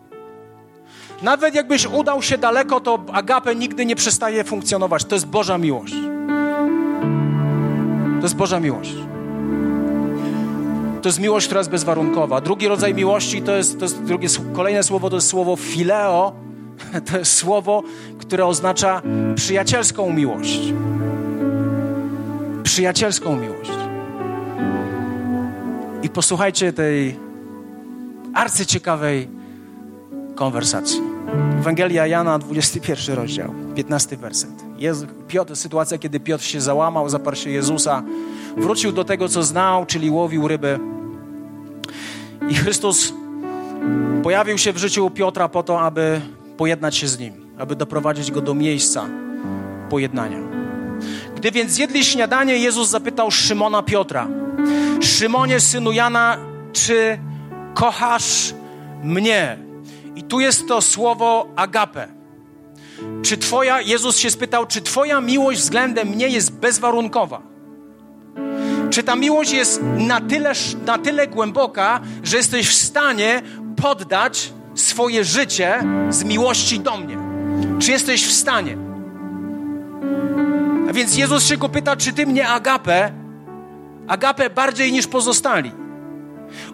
Nawet jakbyś udał się daleko, to agape nigdy nie przestaje funkcjonować. To jest Boża miłość. To jest Boża miłość. To jest miłość, która jest bezwarunkowa. Drugi rodzaj miłości to jest, to jest drugie, kolejne słowo, to jest słowo fileo. To jest słowo, które oznacza przyjacielską miłość. Przyjacielską miłość. I posłuchajcie tej arcyciekawej konwersacji. Ewangelia Jana, 21 rozdział, 15 werset. Jezu, Piotr, sytuacja, kiedy Piotr się załamał, zaparł się Jezusa, wrócił do tego, co znał, czyli łowił ryby. I Chrystus pojawił się w życiu Piotra po to, aby pojednać się z nim, aby doprowadzić go do miejsca pojednania. Gdy więc zjedli śniadanie, Jezus zapytał Szymona Piotra: Szymonie, synu Jana, czy kochasz mnie? I tu jest to słowo agape. Czy twoja, Jezus się spytał, czy twoja miłość względem mnie jest bezwarunkowa? Czy ta miłość jest na tyle, na tyle głęboka, że jesteś w stanie poddać swoje życie z miłości do mnie? Czy jesteś w stanie? A więc Jezus się go pyta, czy ty mnie agape, agape bardziej niż pozostali?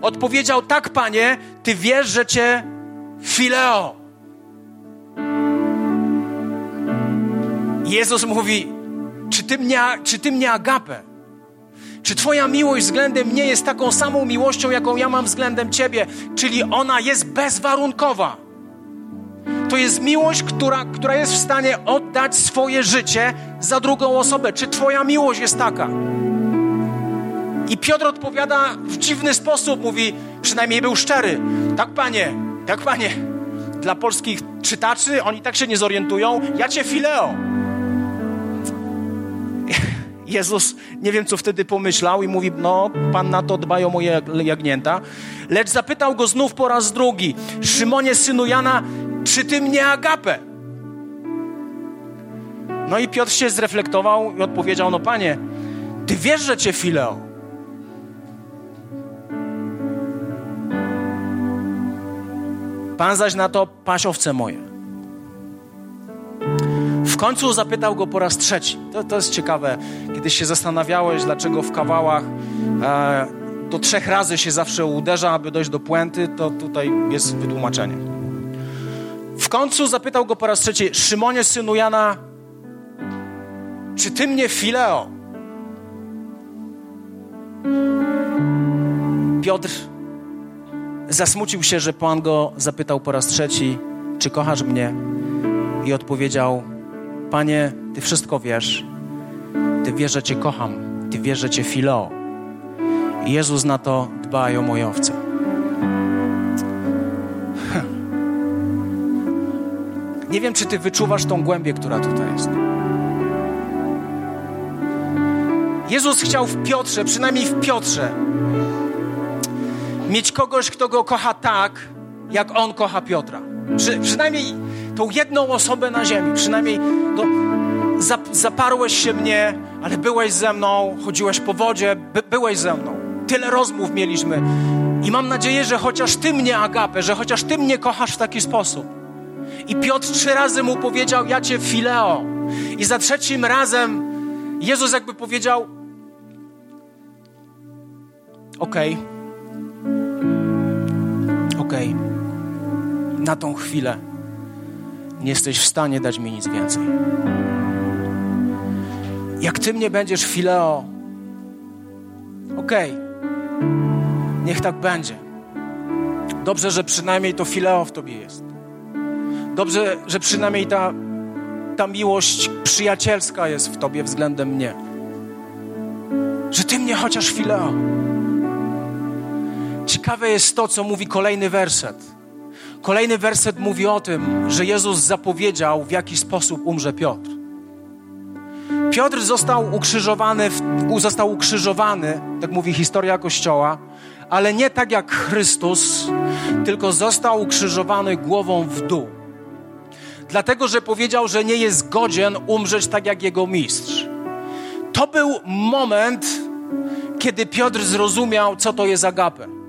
Odpowiedział, tak, panie, ty wiesz, że cię fileo. Jezus mówi, czy ty mnie, czy ty mnie agape? Czy Twoja miłość względem mnie jest taką samą miłością, jaką ja mam względem Ciebie? Czyli ona jest bezwarunkowa. To jest miłość, która, która jest w stanie oddać swoje życie za drugą osobę. Czy Twoja miłość jest taka? I Piotr odpowiada w dziwny sposób, mówi, przynajmniej był szczery. Tak, panie, tak, panie. Dla polskich czytaczy, oni tak się nie zorientują. Ja cię fileo. Jezus nie wiem, co wtedy pomyślał i mówi, no, Pan na to dbają moje jagnięta. Lecz zapytał go znów po raz drugi, Szymonie, synu Jana, czy ty mnie agapę? No i Piotr się zreflektował i odpowiedział, no Panie, Ty wiesz, że Cię fileo. Pan zaś na to, paś owce moje końcu zapytał go po raz trzeci. To, to jest ciekawe. Kiedyś się zastanawiałeś, dlaczego w kawałach e, trzech razy się zawsze uderza, aby dojść do puenty, to tutaj jest wytłumaczenie. W końcu zapytał go po raz trzeci, Szymonie, synu Jana, czy ty mnie fileo? Piotr zasmucił się, że Pan go zapytał po raz trzeci, czy kochasz mnie? I odpowiedział, Panie, Ty wszystko wiesz. Ty wiesz, że Cię kocham. Ty wiesz, że Cię fileo. I Jezus na to dba o moje owce. Nie wiem, czy Ty wyczuwasz tą głębię, która tutaj jest. Jezus chciał w Piotrze, przynajmniej w Piotrze, mieć kogoś, kto go kocha tak, jak on kocha Piotra. Przy, przynajmniej jedną osobę na ziemi, przynajmniej no, zap, zaparłeś się mnie, ale byłeś ze mną, chodziłeś po wodzie, by, byłeś ze mną. Tyle rozmów mieliśmy. I mam nadzieję, że chociaż Ty mnie agapę, że chociaż Ty mnie kochasz w taki sposób. I Piotr trzy razy mu powiedział, ja Cię fileo. I za trzecim razem Jezus jakby powiedział, okej, okay. okej, okay. na tą chwilę nie jesteś w stanie dać mi nic więcej. Jak ty mnie będziesz fileo, okej, okay. niech tak będzie. Dobrze, że przynajmniej to fileo w tobie jest. Dobrze, że przynajmniej ta, ta miłość przyjacielska jest w tobie względem mnie. Że ty mnie chociaż fileo. Ciekawe jest to, co mówi kolejny werset. Kolejny werset mówi o tym, że Jezus zapowiedział, w jaki sposób umrze Piotr. Piotr został ukrzyżowany, został ukrzyżowany, tak mówi historia Kościoła, ale nie tak jak Chrystus, tylko został ukrzyżowany głową w dół. Dlatego, że powiedział, że nie jest godzien umrzeć tak jak jego mistrz. To był moment, kiedy Piotr zrozumiał, co to jest agapę.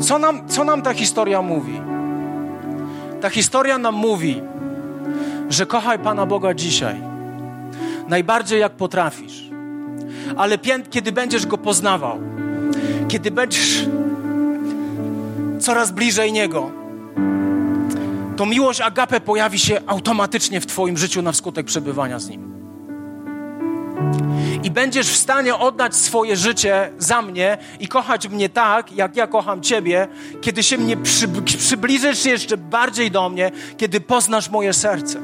Co nam, co nam ta historia mówi? Ta historia nam mówi, że kochaj Pana Boga dzisiaj, najbardziej jak potrafisz. Ale kiedy będziesz Go poznawał, kiedy będziesz coraz bliżej Niego, to miłość agape pojawi się automatycznie w Twoim życiu na skutek przebywania z Nim. I będziesz w stanie oddać swoje życie za mnie i kochać mnie tak, jak ja kocham Ciebie, kiedy się mnie przy, przybliżysz jeszcze bardziej do mnie, kiedy poznasz moje serce.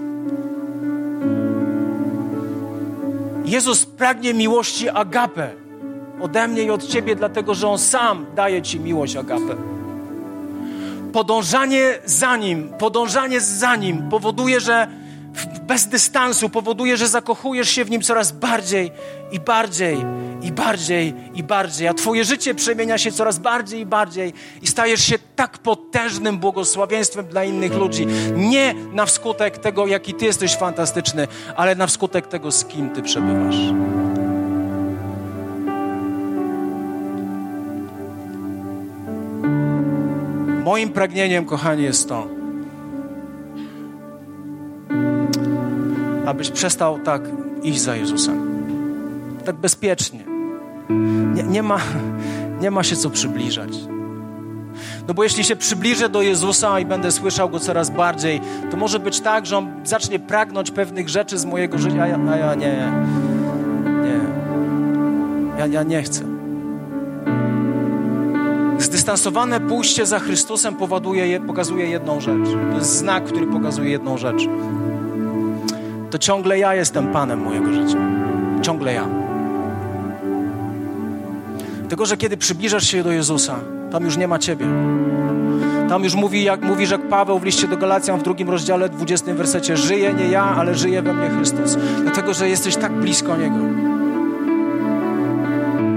Jezus pragnie miłości agape ode mnie i od Ciebie, dlatego że On sam daje Ci miłość agape podążanie za Nim, podążanie za Nim powoduje, że bez dystansu powoduje, że zakochujesz się w Nim coraz bardziej i bardziej i bardziej i bardziej, a Twoje życie przemienia się coraz bardziej i bardziej i stajesz się tak potężnym błogosławieństwem dla innych ludzi. Nie na wskutek tego, jaki Ty jesteś fantastyczny, ale na wskutek tego, z kim Ty przebywasz. Moim pragnieniem, kochani, jest to, abyś przestał tak iść za Jezusem. Tak bezpiecznie. Nie, nie, ma, nie ma się co przybliżać. No bo jeśli się przybliżę do Jezusa i będę słyszał Go coraz bardziej, to może być tak, że On zacznie pragnąć pewnych rzeczy z mojego życia, a ja, a ja nie. Nie. Ja, ja nie chcę. Zdystansowane pójście za Chrystusem powoduje, pokazuje jedną rzecz. To jest znak, który pokazuje jedną rzecz. To ciągle ja jestem Panem mojego życia. Ciągle ja. Tylko, że kiedy przybliżasz się do Jezusa, tam już nie ma Ciebie. Tam już mówi, jak mówisz, jak Paweł w liście do Galacjan w drugim rozdziale, 20 wersecie, żyje nie ja, ale żyje we mnie Chrystus. Dlatego, że jesteś tak blisko Niego.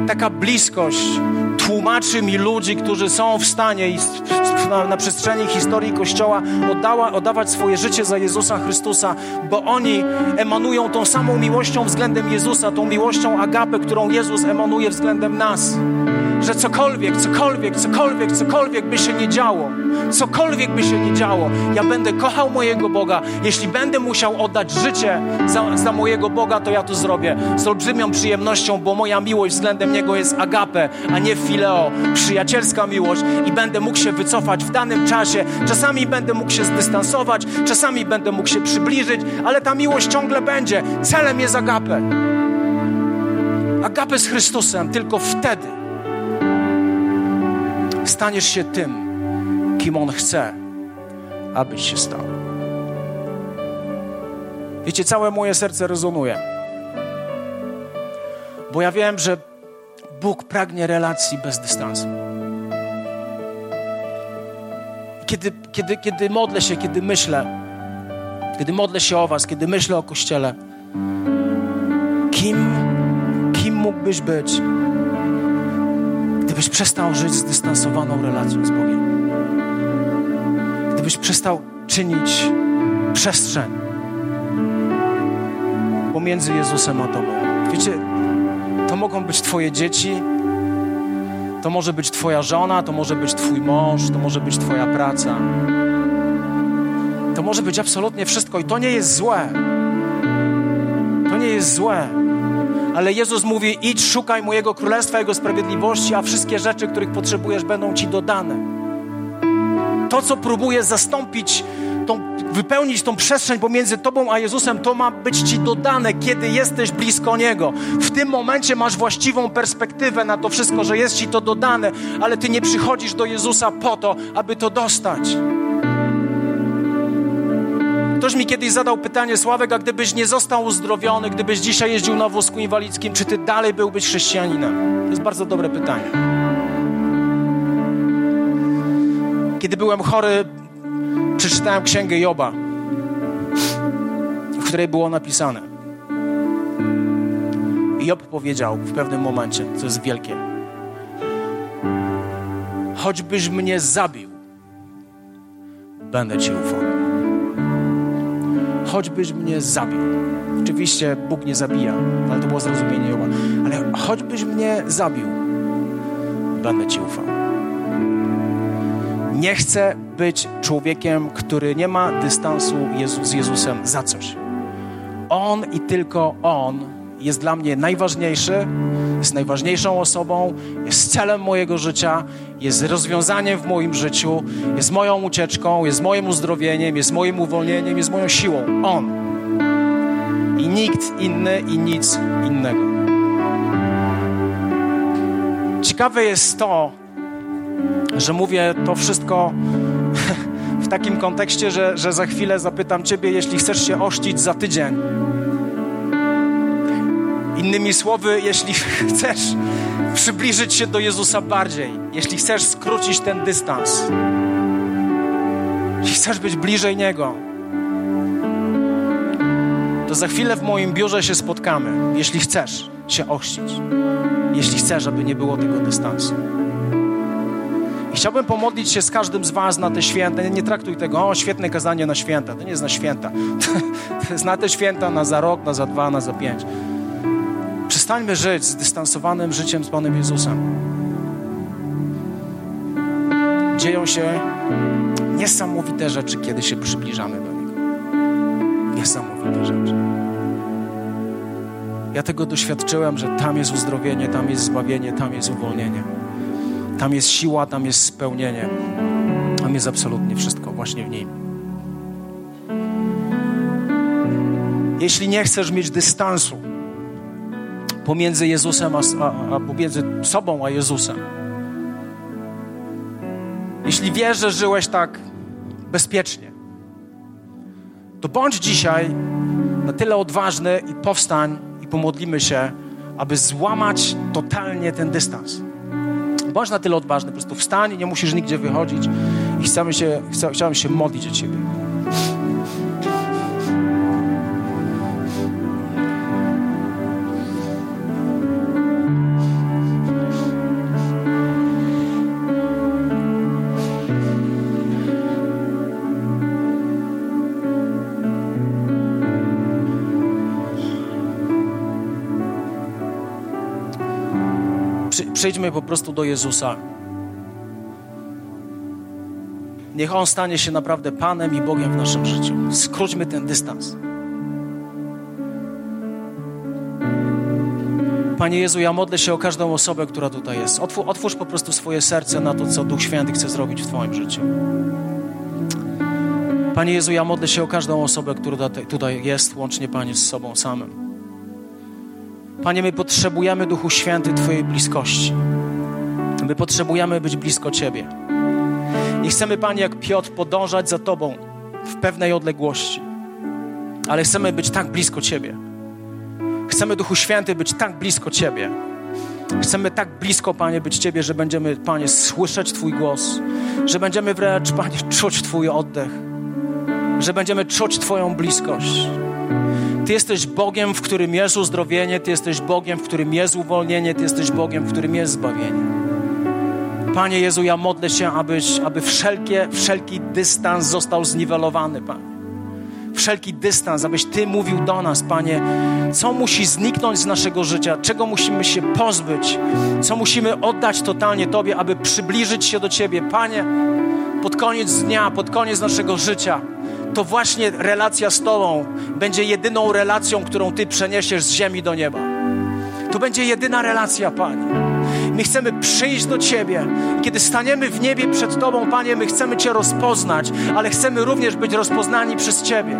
Taka bliskość tłumaczy mi ludzi, którzy są w stanie na, na przestrzeni historii Kościoła oddała, oddawać swoje życie za Jezusa Chrystusa, bo oni emanują tą samą miłością względem Jezusa, tą miłością agapę, którą Jezus emanuje względem nas. Że cokolwiek, cokolwiek, cokolwiek, cokolwiek by się nie działo, cokolwiek by się nie działo, ja będę kochał mojego Boga. Jeśli będę musiał oddać życie za, za mojego Boga, to ja to zrobię z olbrzymią przyjemnością, bo moja miłość względem Niego jest agape, a nie fileo, przyjacielska miłość i będę mógł się wycofać w danym czasie. Czasami będę mógł się zdystansować, czasami będę mógł się przybliżyć, ale ta miłość ciągle będzie. Celem jest agape. Agape z Chrystusem tylko wtedy staniesz się tym, kim On chce, abyś się stał. Wiecie, całe moje serce rezonuje. Bo ja wiem, że Bóg pragnie relacji bez dystansu. Kiedy, kiedy, kiedy modlę się, kiedy myślę, kiedy modlę się o Was, kiedy myślę o Kościele, kim, kim mógłbyś być, gdybyś przestał żyć zdystansowaną relacją z Bogiem? Gdybyś przestał czynić przestrzeń pomiędzy Jezusem a Tobą. Wiecie, to mogą być Twoje dzieci, to może być Twoja żona, to może być Twój mąż, to może być Twoja praca. To może być absolutnie wszystko i to nie jest złe. To nie jest złe. Ale Jezus mówi: idź, szukaj mojego królestwa, Jego sprawiedliwości, a wszystkie rzeczy, których potrzebujesz, będą Ci dodane. To, co próbuje zastąpić tą, wypełnić tą przestrzeń pomiędzy Tobą a Jezusem, to ma być Ci dodane, kiedy jesteś blisko Niego. W tym momencie masz właściwą perspektywę na to wszystko, że jest Ci to dodane, ale Ty nie przychodzisz do Jezusa po to, aby to dostać. Ktoś mi kiedyś zadał pytanie, Sławek, a gdybyś nie został uzdrowiony, gdybyś dzisiaj jeździł na wózku inwalidzkim, czy ty dalej byłbyś chrześcijaninem? To jest bardzo dobre pytanie. Kiedy byłem chory, przeczytałem księgę Joba, w której było napisane. Job powiedział w pewnym momencie, co jest wielkie: Choćbyś mnie zabił, będę Ci ufał. Choćbyś mnie zabił. Oczywiście Bóg nie zabija, ale to było zrozumienie Joba. Ale choćbyś mnie zabił, będę Ci ufał. Nie chcę być człowiekiem, który nie ma dystansu z Jezusem za coś. On i tylko On jest dla mnie najważniejszy, jest najważniejszą osobą, jest celem mojego życia, jest rozwiązaniem w moim życiu, jest moją ucieczką, jest moim uzdrowieniem, jest moim uwolnieniem, jest moją siłą. On. I nikt inny i nic innego. Ciekawe jest to, że mówię to wszystko w takim kontekście, że, że za chwilę zapytam Ciebie, jeśli chcesz się ościć za tydzień. Innymi słowy, jeśli chcesz przybliżyć się do Jezusa bardziej, jeśli chcesz skrócić ten dystans, jeśli chcesz być bliżej Niego, to za chwilę w moim biurze się spotkamy, jeśli chcesz się ochrzcić, jeśli chcesz, aby nie było tego dystansu. I chciałbym pomodlić się z każdym z Was na te święta. Nie, nie traktuj tego, o, świetne kazanie na święta. To nie jest na święta. To jest na te święta, na za rok, na za dwa, na za pięć. Przestańmy żyć zdystansowanym życiem z Panem Jezusem. Dzieją się niesamowite rzeczy, kiedy się przybliżamy do Niego. Niesamowite rzeczy. Ja tego doświadczyłem, że tam jest uzdrowienie, tam jest zbawienie, tam jest uwolnienie. Tam jest siła, tam jest spełnienie. Tam jest absolutnie wszystko właśnie w Nim. Jeśli nie chcesz mieć dystansu pomiędzy Jezusem a, a, a pomiędzy sobą a Jezusem, jeśli wiesz, że żyłeś tak bezpiecznie, to bądź dzisiaj na tyle odważny i powstań i pomodlimy się, aby złamać totalnie ten dystans. Bądź na tyle odważny, po prostu wstań, nie musisz nigdzie wychodzić i chcemy się, chciałem się modlić o Ciebie. Przyjdźmy po prostu do Jezusa. Niech On stanie się naprawdę Panem i Bogiem w naszym życiu. Skróćmy ten dystans. Panie Jezu, ja modlę się o każdą osobę, która tutaj jest. Otwórz, otwórz po prostu swoje serce na to, co Duch Święty chce zrobić w Twoim życiu. Panie Jezu, ja modlę się o każdą osobę, która tutaj jest, łącznie Panie z sobą samym. Panie, my potrzebujemy, Duchu Święty, Twojej bliskości. My potrzebujemy być blisko Ciebie. Nie chcemy, Panie, jak Piotr, podążać za Tobą w pewnej odległości, ale chcemy być tak blisko Ciebie. Chcemy, Duchu Święty, być tak blisko Ciebie. Chcemy tak blisko, Panie, być Ciebie, że będziemy, Panie, słyszeć Twój głos, że będziemy wręcz, Panie, czuć Twój oddech, że będziemy czuć Twoją bliskość. Ty jesteś Bogiem, w którym jest uzdrowienie, Ty jesteś Bogiem, w którym jest uwolnienie, Ty jesteś Bogiem, w którym jest zbawienie. Panie Jezu, ja modlę się, abyś, aby wszelkie, wszelki dystans został zniwelowany, Panie. Wszelki dystans, abyś Ty mówił do nas, Panie, co musi zniknąć z naszego życia, czego musimy się pozbyć, co musimy oddać totalnie Tobie, aby przybliżyć się do Ciebie. Panie, pod koniec dnia, pod koniec naszego życia, to właśnie relacja z Tobą będzie jedyną relacją, którą Ty przeniesiesz z ziemi do nieba. To będzie jedyna relacja, Panie. My chcemy przyjść do Ciebie. Kiedy staniemy w niebie przed Tobą, Panie, my chcemy Cię rozpoznać, ale chcemy również być rozpoznani przez Ciebie.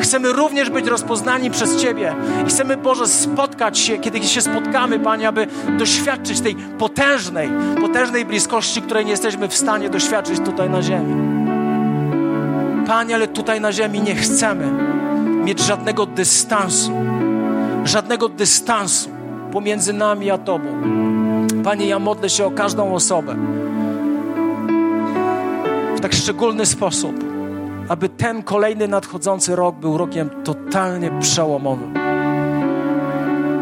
Chcemy również być rozpoznani przez Ciebie i chcemy, Boże, spotkać się, kiedy się spotkamy, Panie, aby doświadczyć tej potężnej, potężnej bliskości, której nie jesteśmy w stanie doświadczyć tutaj na ziemi. Panie, ale tutaj na ziemi nie chcemy mieć żadnego dystansu, żadnego dystansu pomiędzy nami a Tobą. Panie, ja modlę się o każdą osobę w tak szczególny sposób, aby ten kolejny nadchodzący rok był rokiem totalnie przełomowym.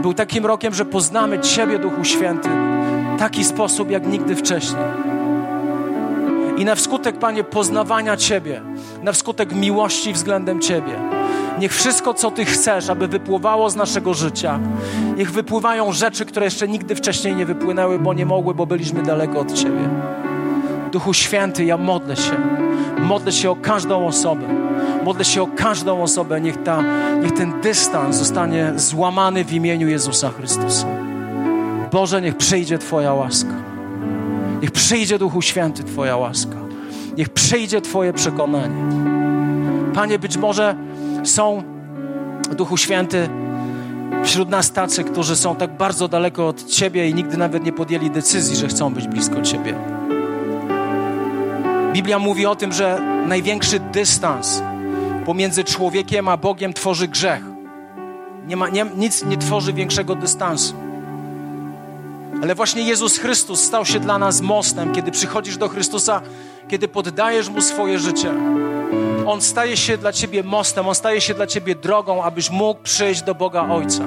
Był takim rokiem, że poznamy Ciebie, Duchu Święty, w taki sposób jak nigdy wcześniej. I na wskutek, Panie, poznawania Ciebie, na wskutek miłości względem Ciebie, niech wszystko, co Ty chcesz, aby wypływało z naszego życia, niech wypływają rzeczy, które jeszcze nigdy wcześniej nie wypłynęły, bo nie mogły, bo byliśmy daleko od Ciebie. Duchu Święty, ja modlę się. Modlę się o każdą osobę. Modlę się o każdą osobę. Niech, ta, niech ten dystans zostanie złamany w imieniu Jezusa Chrystusa. Boże, niech przyjdzie Twoja łaska. Niech przyjdzie Duchu Święty Twoja łaska. Niech przyjdzie Twoje przekonanie. Panie, być może są, Duchu Święty, wśród nas tacy, którzy są tak bardzo daleko od Ciebie i nigdy nawet nie podjęli decyzji, że chcą być blisko Ciebie. Biblia mówi o tym, że największy dystans pomiędzy człowiekiem a Bogiem tworzy grzech. Nie ma, nie, nic nie tworzy większego dystansu. Ale właśnie Jezus Chrystus stał się dla nas mostem, kiedy przychodzisz do Chrystusa, kiedy poddajesz Mu swoje życie. On staje się dla Ciebie mostem, On staje się dla Ciebie drogą, abyś mógł przyjść do Boga Ojca.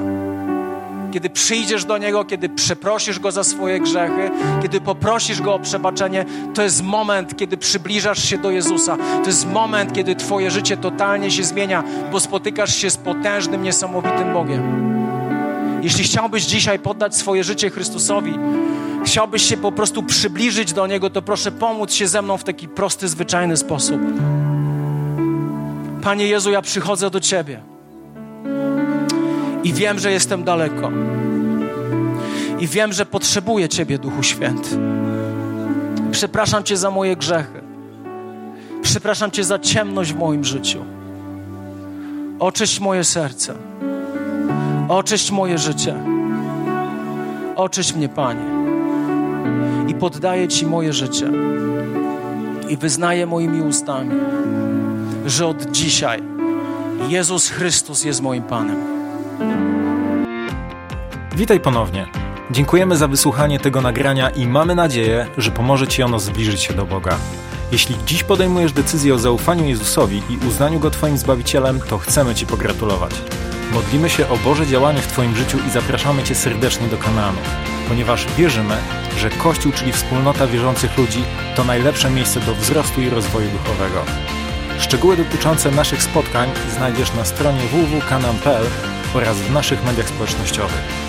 Kiedy przyjdziesz do Niego, kiedy przeprosisz Go za swoje grzechy, kiedy poprosisz Go o przebaczenie, to jest moment, kiedy przybliżasz się do Jezusa. To jest moment, kiedy Twoje życie totalnie się zmienia, bo spotykasz się z potężnym, niesamowitym Bogiem. Jeśli chciałbyś dzisiaj poddać swoje życie Chrystusowi, chciałbyś się po prostu przybliżyć do Niego, to proszę pomóc się ze mną w taki prosty, zwyczajny sposób. Panie Jezu, ja przychodzę do Ciebie i wiem, że jestem daleko. I wiem, że potrzebuję Ciebie, Duchu Święty. Przepraszam Cię za moje grzechy. Przepraszam Cię za ciemność w moim życiu. Oczyść moje serce. Oczyść moje życie. Oczyść mnie, Panie. I poddaję Ci moje życie. I wyznaję moimi ustami, że od dzisiaj Jezus Chrystus jest moim Panem. Witaj ponownie. Dziękujemy za wysłuchanie tego nagrania i mamy nadzieję, że pomoże Ci ono zbliżyć się do Boga. Jeśli dziś podejmujesz decyzję o zaufaniu Jezusowi i uznaniu Go Twoim Zbawicielem, to chcemy Ci pogratulować. Modlimy się o Boże działanie w Twoim życiu i zapraszamy Cię serdecznie do kanału, ponieważ wierzymy, że Kościół, czyli wspólnota wierzących ludzi, to najlepsze miejsce do wzrostu i rozwoju duchowego. Szczegóły dotyczące naszych spotkań znajdziesz na stronie www.kanam.pl oraz w naszych mediach społecznościowych.